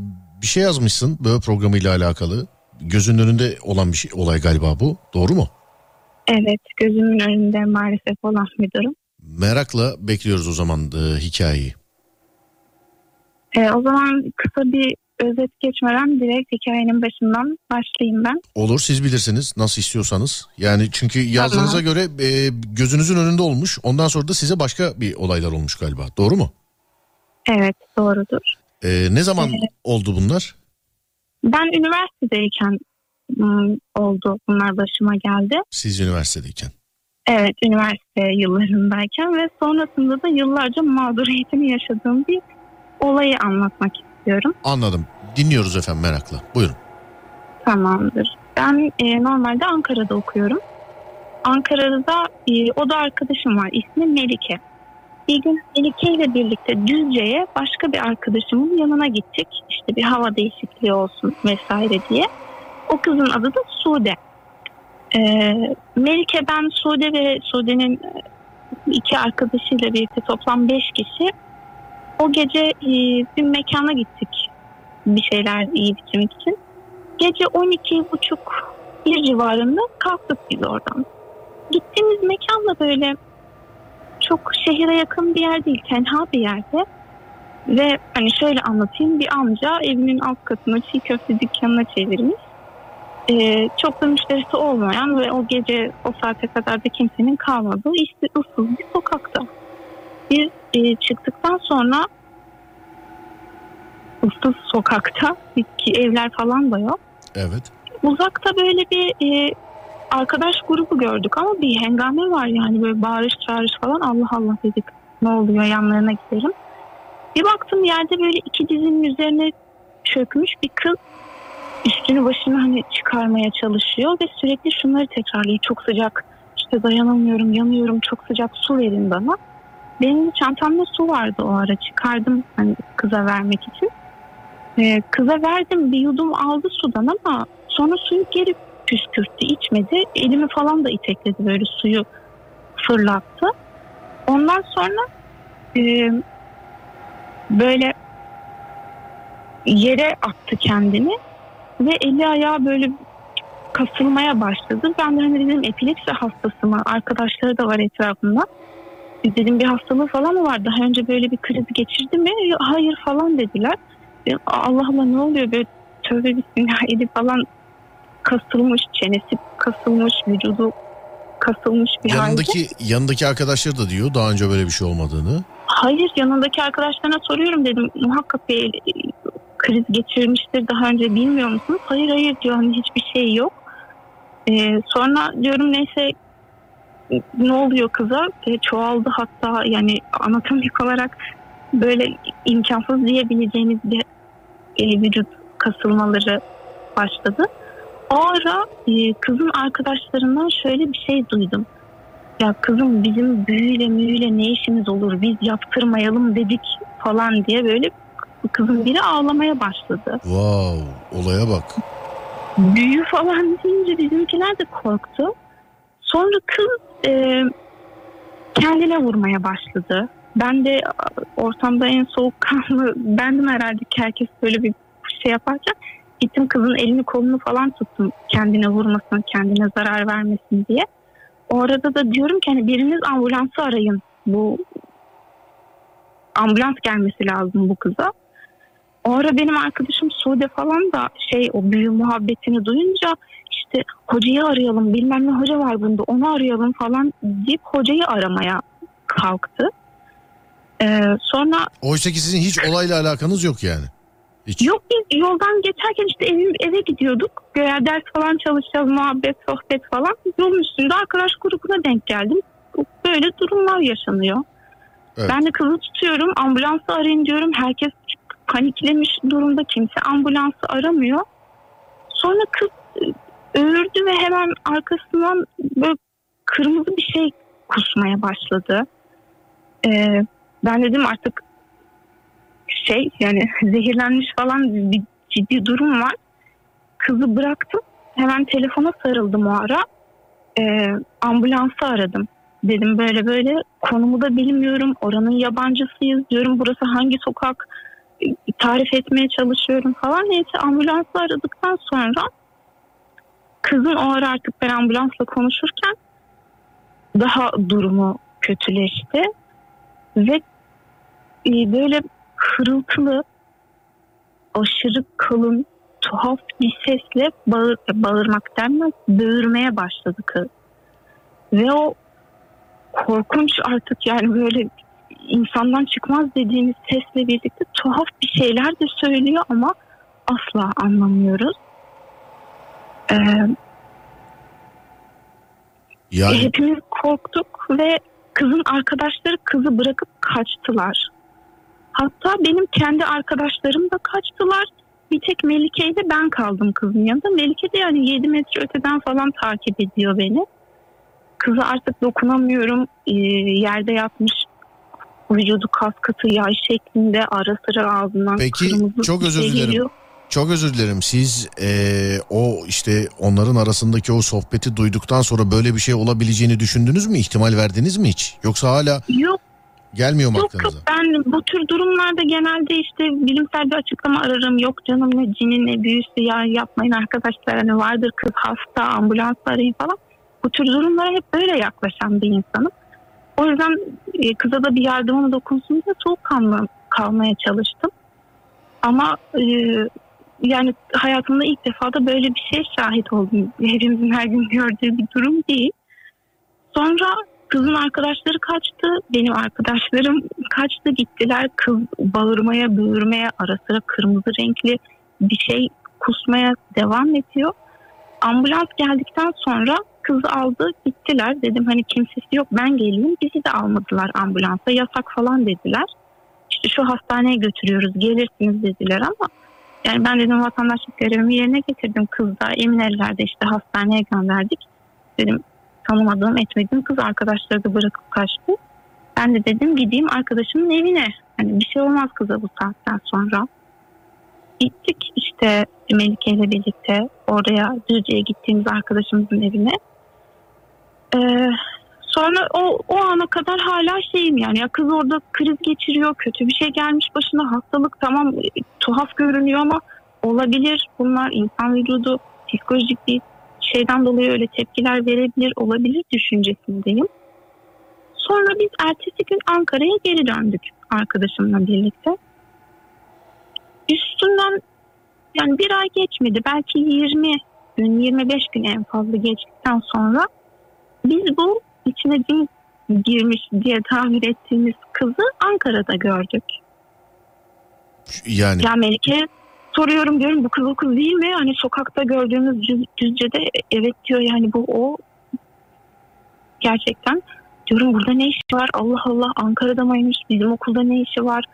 bir şey yazmışsın böyle programıyla alakalı. Gözünün önünde olan bir şey, olay galiba bu. Doğru mu? Evet, gözümün önünde maalesef olan bir durum. Merakla bekliyoruz o zaman e, hikayeyi. Ee, o zaman kısa bir özet geçmeden direkt hikayenin başından başlayayım ben. Olur siz bilirsiniz nasıl istiyorsanız. Yani çünkü yazdığınıza göre e, gözünüzün önünde olmuş. Ondan sonra da size başka bir olaylar olmuş galiba. Doğru mu? Evet, doğrudur. E, ne zaman Evet. oldu bunlar? Ben üniversitedeyken oldu bunlar başıma geldi. Siz üniversitedeyken. Evet üniversite yıllarındayken ve sonrasında da yıllarca mağduriyetini yaşadığım bir olayı anlatmak istiyorum. Anladım. Dinliyoruz efendim merakla. Buyurun. Tamamdır. Ben e, normalde Ankara'da okuyorum. Ankara'da e, oda arkadaşım var. İsmi Melike. Bir gün Melike ile birlikte Düzce'ye başka bir arkadaşımın yanına gittik. İşte bir hava değişikliği olsun vesaire diye. O kızın adı da Sude. E, Melike, ben, Sude ve Sude'nin e, iki arkadaşıyla birlikte toplam beş kişi o gece e, bir mekana gittik bir şeyler yiyip içmek için. Gece 12.30 bir civarında kalktık biz oradan. Gittiğimiz mekan da böyle çok şehire yakın bir yer değil, tenha bir yerde. Ve hani şöyle anlatayım bir amca evinin alt katını çiğ köfte dükkanına çevirmiş. Ee, çok da müşterisi olmayan ve o gece o saate kadar da kimsenin kalmadığı işte ıssız bir sokakta. Biz e, çıktıktan sonra ıssız sokakta ki evler falan da yok. Evet. Uzakta böyle bir e, arkadaş grubu gördük ama bir hengame var yani böyle bağırış çağırış falan Allah Allah dedik ne oluyor yanlarına gidelim. Bir baktım yerde böyle iki dizinin üzerine çökmüş bir kız üstünü başını hani çıkarmaya çalışıyor ve sürekli şunları tekrarlıyor. Çok sıcak işte dayanamıyorum yanıyorum çok sıcak su verin bana. Benim çantamda su vardı o ara çıkardım hani kıza vermek için. Ee, kıza verdim bir yudum aldı sudan ama sonra suyu geri püskürttü içmedi. Elimi falan da itekledi böyle suyu fırlattı. Ondan sonra e, böyle yere attı kendini ve eli ayağı böyle kasılmaya başladı. Ben de hani dedim epilepsi hastası mı? Arkadaşları da var etrafında. Dedim bir hastalığı falan mı var? Daha önce böyle bir kriz geçirdi mi? Hayır falan dediler. Allah Allah ne oluyor böyle tövbe bismillah eli falan kasılmış, çenesi kasılmış, vücudu kasılmış bir halde. Yanındaki yanındaki arkadaşlar da diyor daha önce böyle bir şey olmadığını. Hayır yanındaki arkadaşlarına soruyorum dedim muhakkak bir e, kriz geçirmiştir daha önce bilmiyor musunuz? Hayır hayır diyor hani hiçbir şey yok. Ee, sonra diyorum neyse ne oluyor kıza? E, çoğaldı hatta yani anatomik olarak böyle imkansız diyebileceğimiz bir e, vücut kasılmaları başladı. O ara e, kızın arkadaşlarından şöyle bir şey duydum. Ya kızım bizim büyüyle müyüyle ne işimiz olur biz yaptırmayalım dedik falan diye böyle kızın biri ağlamaya başladı. Wow olaya bak. Büyü falan deyince bizimkiler de korktu. Sonra kız e, kendine vurmaya başladı. Ben de ortamda en soğukkanlı bendim herhalde ki herkes böyle bir şey yaparken gittim kızın elini kolunu falan tuttum kendine vurmasın kendine zarar vermesin diye. O arada da diyorum ki hani biriniz ambulansı arayın bu ambulans gelmesi lazım bu kıza. O ara benim arkadaşım Sude falan da şey o büyü muhabbetini duyunca işte hocayı arayalım bilmem ne hoca var bunda onu arayalım falan deyip hocayı aramaya kalktı. Ee, sonra Oysa ki sizin hiç olayla alakanız yok yani. Hiç. yok biz yoldan geçerken işte evim, eve gidiyorduk. Göğe ders falan çalışacağız muhabbet sohbet falan. Yolun üstünde arkadaş grubuna denk geldim. Böyle durumlar yaşanıyor. Evet. Ben de kızı tutuyorum ambulansı arayın diyorum. Herkes paniklemiş durumda kimse ambulansı aramıyor. Sonra kız öğürdü ve hemen arkasından böyle kırmızı bir şey kusmaya başladı. Ee, ben dedim artık şey yani zehirlenmiş falan bir ciddi durum var. Kızı bıraktım. Hemen telefona sarıldım o ara. Ee, ambulansı aradım. Dedim böyle böyle konumu da bilmiyorum. Oranın yabancısıyız diyorum. Burası hangi sokak tarif etmeye çalışıyorum falan. Neyse ambulansı aradıktan sonra kızın o ara artık ben ambulansla konuşurken daha durumu kötüleşti. Ve e, böyle hırıltılı aşırı kalın tuhaf bir sesle bağır, bağırmak denmez böğürmeye başladı kız. Ve o korkunç artık yani böyle insandan çıkmaz dediğimiz sesle birlikte tuhaf bir şeyler de söylüyor ama asla anlamıyoruz. Ee, Yani Hepimiz korktuk ve kızın arkadaşları kızı bırakıp kaçtılar. Hatta benim kendi arkadaşlarım da kaçtılar. Bir tek Melike ile ben kaldım kızın yanında. Melike de yani 7 metre öteden falan takip ediyor beni. Kızı artık dokunamıyorum. Ee, yerde yatmış. Vücudu kas katı yay şeklinde ara sıra ağzından Peki, kırmızı çok özür şey dilerim. geliyor. Çok özür dilerim. Siz eee, o işte onların arasındaki o sohbeti duyduktan sonra böyle bir şey olabileceğini düşündünüz mü? İhtimal verdiniz mi hiç? Yoksa hala Yok gelmiyor mu Yok yok aklınıza? ben bu tür durumlarda genelde işte bilimsel bir açıklama ararım. Yok canım ne cini ne büyüsü ya yapmayın arkadaşlar hani vardır kız hasta ambulans arayın falan. Bu tür durumlara hep böyle yaklaşan bir insanım. O yüzden e, kıza da bir yardımım dokunsun diye soğukkanlı kalmaya çalıştım. Ama e, yani hayatımda ilk defa da böyle bir şey şahit oldum. Hepimizin her gün gördüğü bir durum değil. Sonra Kızın arkadaşları kaçtı. Benim arkadaşlarım kaçtı gittiler. Kız bağırmaya, böğürmeye, ara sıra kırmızı renkli bir şey kusmaya devam ediyor. Ambulans geldikten sonra kızı aldı gittiler. Dedim hani kimsesi yok ben geleyim. Bizi de almadılar ambulansa. Yasak falan dediler. İşte şu hastaneye götürüyoruz gelirsiniz dediler ama yani ben dedim vatandaşlık görevimi yerine getirdim. Kız da emin ellerde işte hastaneye gönderdik. Dedim tanımadığım etmediğim kız arkadaşları da bırakıp kaçtı. Ben de dedim gideyim arkadaşımın evine. Hani bir şey olmaz kıza bu saatten sonra. Gittik işte Melike ile birlikte oraya Düzce'ye gittiğimiz arkadaşımızın evine. Ee, sonra o, o ana kadar hala şeyim yani ya kız orada kriz geçiriyor kötü bir şey gelmiş başına hastalık tamam e, tuhaf görünüyor ama olabilir bunlar insan vücudu psikolojik bir şeyden dolayı öyle tepkiler verebilir olabilir düşüncesindeyim. Sonra biz ertesi gün Ankara'ya geri döndük arkadaşımla birlikte. Üstünden yani bir ay geçmedi belki 20 gün 25 gün en fazla geçtikten sonra biz bu içine cin girmiş diye tabir ettiğimiz kızı Ankara'da gördük. Yani Ya Melike soruyorum diyorum bu kız o kız değil mi? Hani sokakta gördüğümüz düz, Düzce'de evet diyor yani bu o. Gerçekten diyorum burada ne işi var? Allah Allah Ankara'da mıymış? Bizim okulda ne işi var?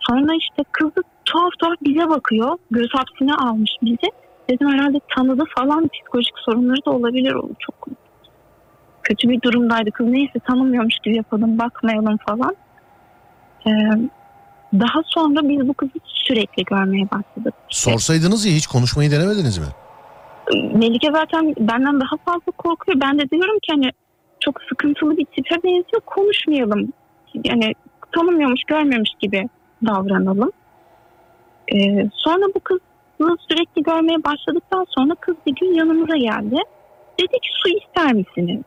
Sonra işte kızı tuhaf tuhaf bize bakıyor. Göz hapsine almış bizi. Dedim herhalde tanıdı falan psikolojik sorunları da olabilir. O çok kötü bir durumdaydı. Kız neyse tanımıyormuş gibi yapalım bakmayalım falan. Ee, daha sonra biz bu kızı sürekli görmeye başladık. sorsaydınız ya hiç konuşmayı denemediniz mi? Melike zaten benden daha fazla korkuyor. Ben de diyorum ki hani çok sıkıntılı bir tipe benziyor. Konuşmayalım. Yani tanımıyormuş, görmemiş gibi davranalım. Ee, sonra bu kızı sürekli görmeye başladıktan sonra kız bir gün yanımıza geldi. Dedi ki su ister misiniz?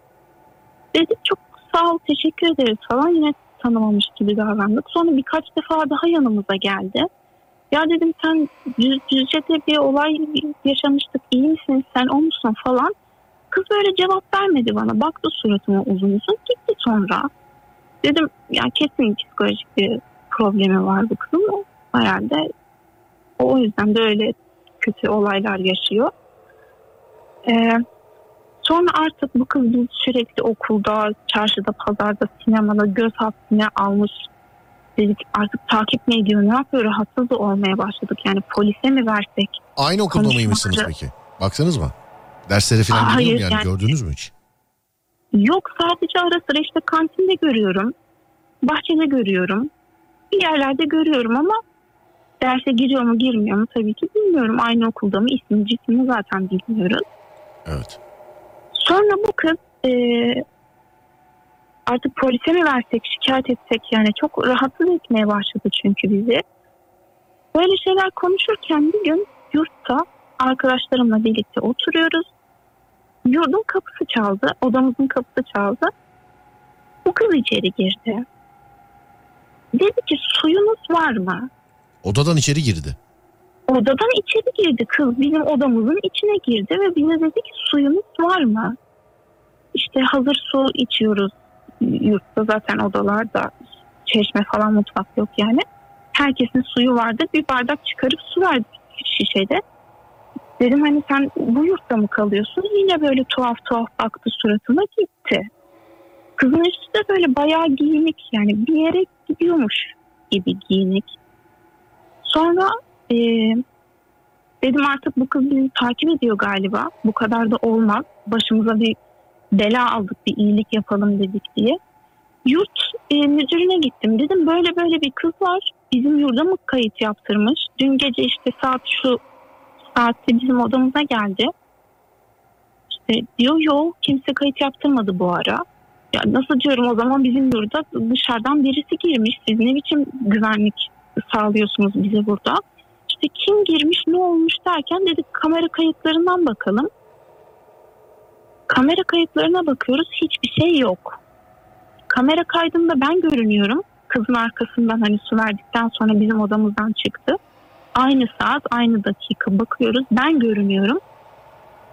Dedik çok sağ ol teşekkür ederiz falan yine tanımamış gibi davrandık. Sonra birkaç defa daha yanımıza geldi. Ya dedim sen düz, Düzce'de bir olay yaşamıştık iyi misin sen o musun falan. Kız böyle cevap vermedi bana. Baktı suratıma uzun uzun gitti sonra. Dedim ya kesin psikolojik bir problemi var bu kızın. Herhalde o yüzden de öyle kötü olaylar yaşıyor. Ee, sonra artık bu kız biz sürekli okulda, çarşıda, pazarda, sinemada göz hapsine almış. Dedik artık takip mi ediyor ne yapıyor? Rahatsız da olmaya başladık. Yani polise mi versek? Aynı okulda Konuşmaları- mıymışsınız peki? Baktınız mı? Derslere falan Aa, hayır, yani, yani- gördünüz mü hiç? yok sadece ara sıra işte kantinde görüyorum. Bahçede görüyorum. Bir yerlerde görüyorum ama derse giriyor mu girmiyor mu tabii ki bilmiyorum. Aynı okulda mı ismi cismini zaten bilmiyoruz. Evet. Sonra bu kız e, artık polise mi versek şikayet etsek yani çok rahatsız etmeye başladı çünkü bizi. Böyle şeyler konuşurken bir gün yurtta arkadaşlarımla birlikte oturuyoruz. Yurdun kapısı çaldı, odamızın kapısı çaldı. Bu kız içeri girdi. Dedi ki suyunuz var mı? Odadan içeri girdi. Odadan içeri girdi kız bizim odamızın içine girdi ve bize dedi ki suyunuz var mı? İşte hazır su içiyoruz yurtta zaten odalarda çeşme falan mutfak yok yani. Herkesin suyu vardı bir bardak çıkarıp su verdik şişede. Dedim hani sen bu yurtta mı kalıyorsun? Yine böyle tuhaf tuhaf baktı suratıma gitti. Kızın üstü de böyle bayağı giyinik yani bir yere gidiyormuş gibi giyinik. Sonra e, dedim artık bu kız bizi takip ediyor galiba. Bu kadar da olmaz. Başımıza bir bela aldık bir iyilik yapalım dedik diye. Yurt e, müdürüne gittim. Dedim böyle böyle bir kız var. Bizim yurda mı kayıt yaptırmış? Dün gece işte saat şu saatte bizim odamıza geldi. İşte diyor yok kimse kayıt yaptırmadı bu ara. Ya nasıl diyorum o zaman bizim yurda dışarıdan birisi girmiş. Siz ne biçim güvenlik sağlıyorsunuz bize burada? İşte kim girmiş ne olmuş derken dedik kamera kayıtlarından bakalım. Kamera kayıtlarına bakıyoruz hiçbir şey yok. Kamera kaydında ben görünüyorum. Kızın arkasından hani su verdikten sonra bizim odamızdan çıktı. Aynı saat aynı dakika bakıyoruz. Ben görünüyorum.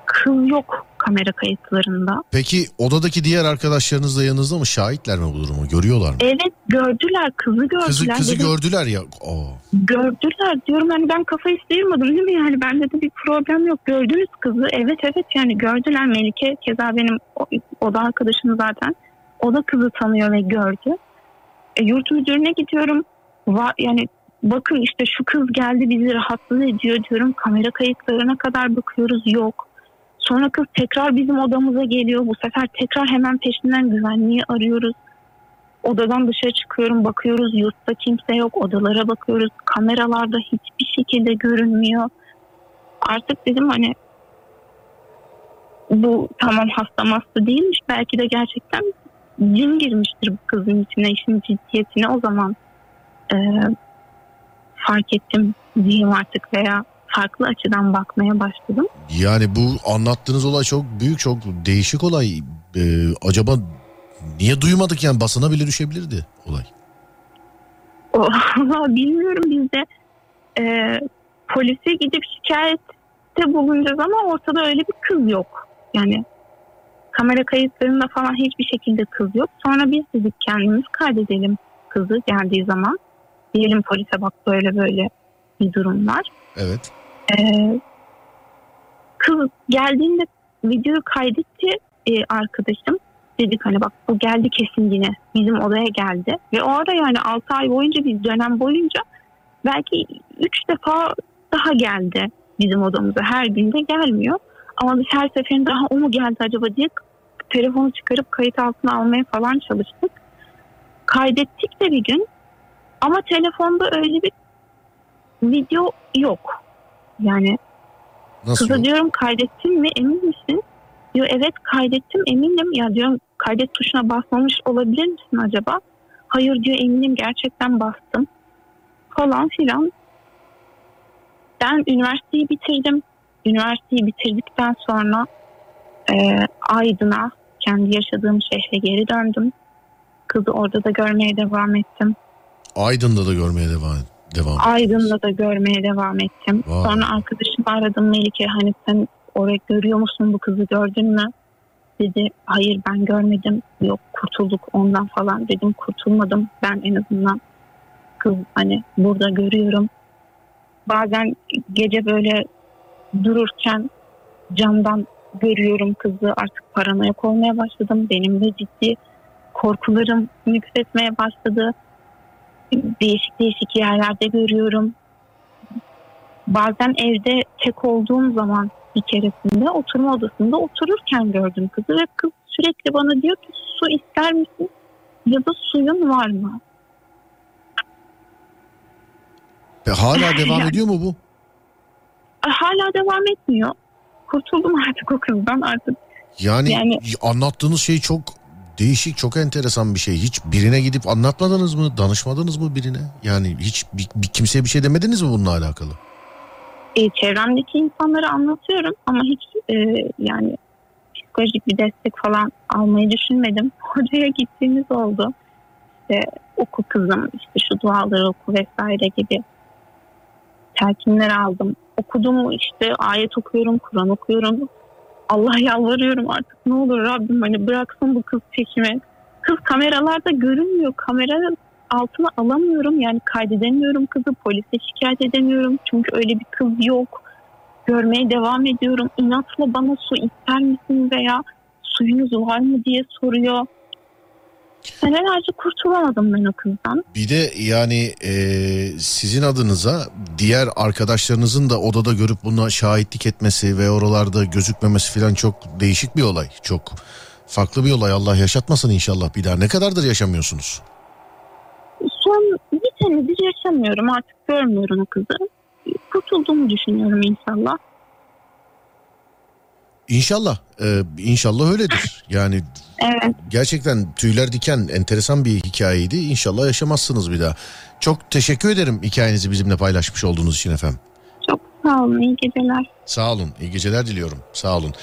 Kız yok kamera kayıtlarında. Peki odadaki diğer arkadaşlarınız da yanınızda mı? Şahitler mi bu durumu? Görüyorlar mı? Evet gördüler kızı gördüler. Kızı, kızı Dedim, gördüler ya. Aa. gördüler diyorum hani ben kafayı sıyırmadım değil mi yani bende de bir problem yok gördünüz kızı evet evet yani gördüler Melike keza benim oda arkadaşım zaten o da kızı tanıyor ve gördü e, yurt müdürüne gidiyorum Va, yani bakın işte şu kız geldi bizi rahatsız ediyor diyorum kamera kayıtlarına kadar bakıyoruz yok sonra kız tekrar bizim odamıza geliyor. Bu sefer tekrar hemen peşinden güvenliği arıyoruz. Odadan dışarı çıkıyorum bakıyoruz. Yurtta kimse yok. Odalara bakıyoruz. Kameralarda hiçbir şekilde görünmüyor. Artık dedim hani bu tamam hasta hasta değilmiş. Belki de gerçekten cin girmiştir bu kızın içine işin ciddiyetine. O zaman e, fark ettim diyeyim artık veya farklı açıdan bakmaya başladım. Yani bu anlattığınız olay çok büyük, çok değişik olay. Ee, acaba niye duymadık yani basına bile düşebilirdi olay. O, Vallahi bilmiyorum biz de e, polise gidip şikayette bulunacağız ama ortada öyle bir kız yok. Yani kamera kayıtlarında falan hiçbir şekilde kız yok. Sonra biz dedik kendimiz kaydedelim kızı geldiği zaman. Diyelim polise bak böyle böyle bir durum var. Evet. Ee, kız geldiğinde videoyu kaydetti e, arkadaşım. Dedik hani bak bu geldi kesin yine bizim odaya geldi. Ve o ara yani 6 ay boyunca bir dönem boyunca belki 3 defa daha geldi bizim odamıza. Her günde gelmiyor. Ama biz her seferinde daha o mu geldi acaba diye telefonu çıkarıp kayıt altına almaya falan çalıştık. Kaydettik de bir gün ama telefonda öyle bir video yok. Yani Nasıl? Kıza diyorum kaydettin mi emin misin? Diyor evet kaydettim eminim. Ya diyorum kaydet tuşuna basmamış olabilir misin acaba? Hayır diyor eminim gerçekten bastım. Falan filan. Ben üniversiteyi bitirdim. Üniversiteyi bitirdikten sonra e, Aydın'a kendi yaşadığım şehre geri döndüm. Kızı orada da görmeye devam ettim. Aydın'da da görmeye devam devam. Aydın'da da görmeye devam ettim. Vay. Sonra arkadaşımı aradım Melike hani sen oraya görüyor musun bu kızı gördün mü? Dedi hayır ben görmedim. Yok kurtulduk ondan falan dedim kurtulmadım. Ben en azından kız hani burada görüyorum. Bazen gece böyle dururken camdan görüyorum kızı artık paranoyak olmaya başladım. Benim de ciddi korkularım yükseltmeye başladı değişik değişik yerlerde görüyorum. Bazen evde tek olduğum zaman bir keresinde oturma odasında otururken gördüm kızı ve kız sürekli bana diyor ki su ister misin ya da suyun var mı? Ve hala devam ediyor mu bu? Hala devam etmiyor. Kurtuldum artık o kızdan artık. Yani, Yani- anlattığınız şey çok değişik, çok enteresan bir şey. Hiç birine gidip anlatmadınız mı? Danışmadınız mı birine? Yani hiç bir, bir kimseye bir şey demediniz mi bununla alakalı? E, çevremdeki insanlara anlatıyorum ama hiç e, yani psikolojik bir destek falan almayı düşünmedim. Oraya gittiğimiz oldu. İşte oku kızım, işte şu duaları oku vesaire gibi telkinler aldım. Okudum işte ayet okuyorum, Kur'an okuyorum. Allah yalvarıyorum artık ne olur Rabbim hani bıraksın bu kız peşime. Kız kameralarda görünmüyor. Kamera altına alamıyorum yani kaydedemiyorum kızı polise şikayet edemiyorum çünkü öyle bir kız yok görmeye devam ediyorum. İnatla bana su ister misin veya suyunuz var mı diye soruyor. Senelerce kurtulamadım ben o kızdan. Bir de yani e, sizin adınıza diğer arkadaşlarınızın da odada görüp buna şahitlik etmesi ve oralarda gözükmemesi falan çok değişik bir olay. Çok farklı bir olay. Allah yaşatmasın inşallah bir daha. Ne kadardır yaşamıyorsunuz? Son bir senedir yaşamıyorum artık görmüyorum o kızı. Kurtulduğumu düşünüyorum inşallah. İnşallah. E, inşallah öyledir. Yani Evet gerçekten tüyler diken enteresan bir hikayeydi. İnşallah yaşamazsınız bir daha. Çok teşekkür ederim hikayenizi bizimle paylaşmış olduğunuz için efendim. çok sağ olun iyi geceler. Sağ olun. İyi geceler diliyorum. Sağ olun.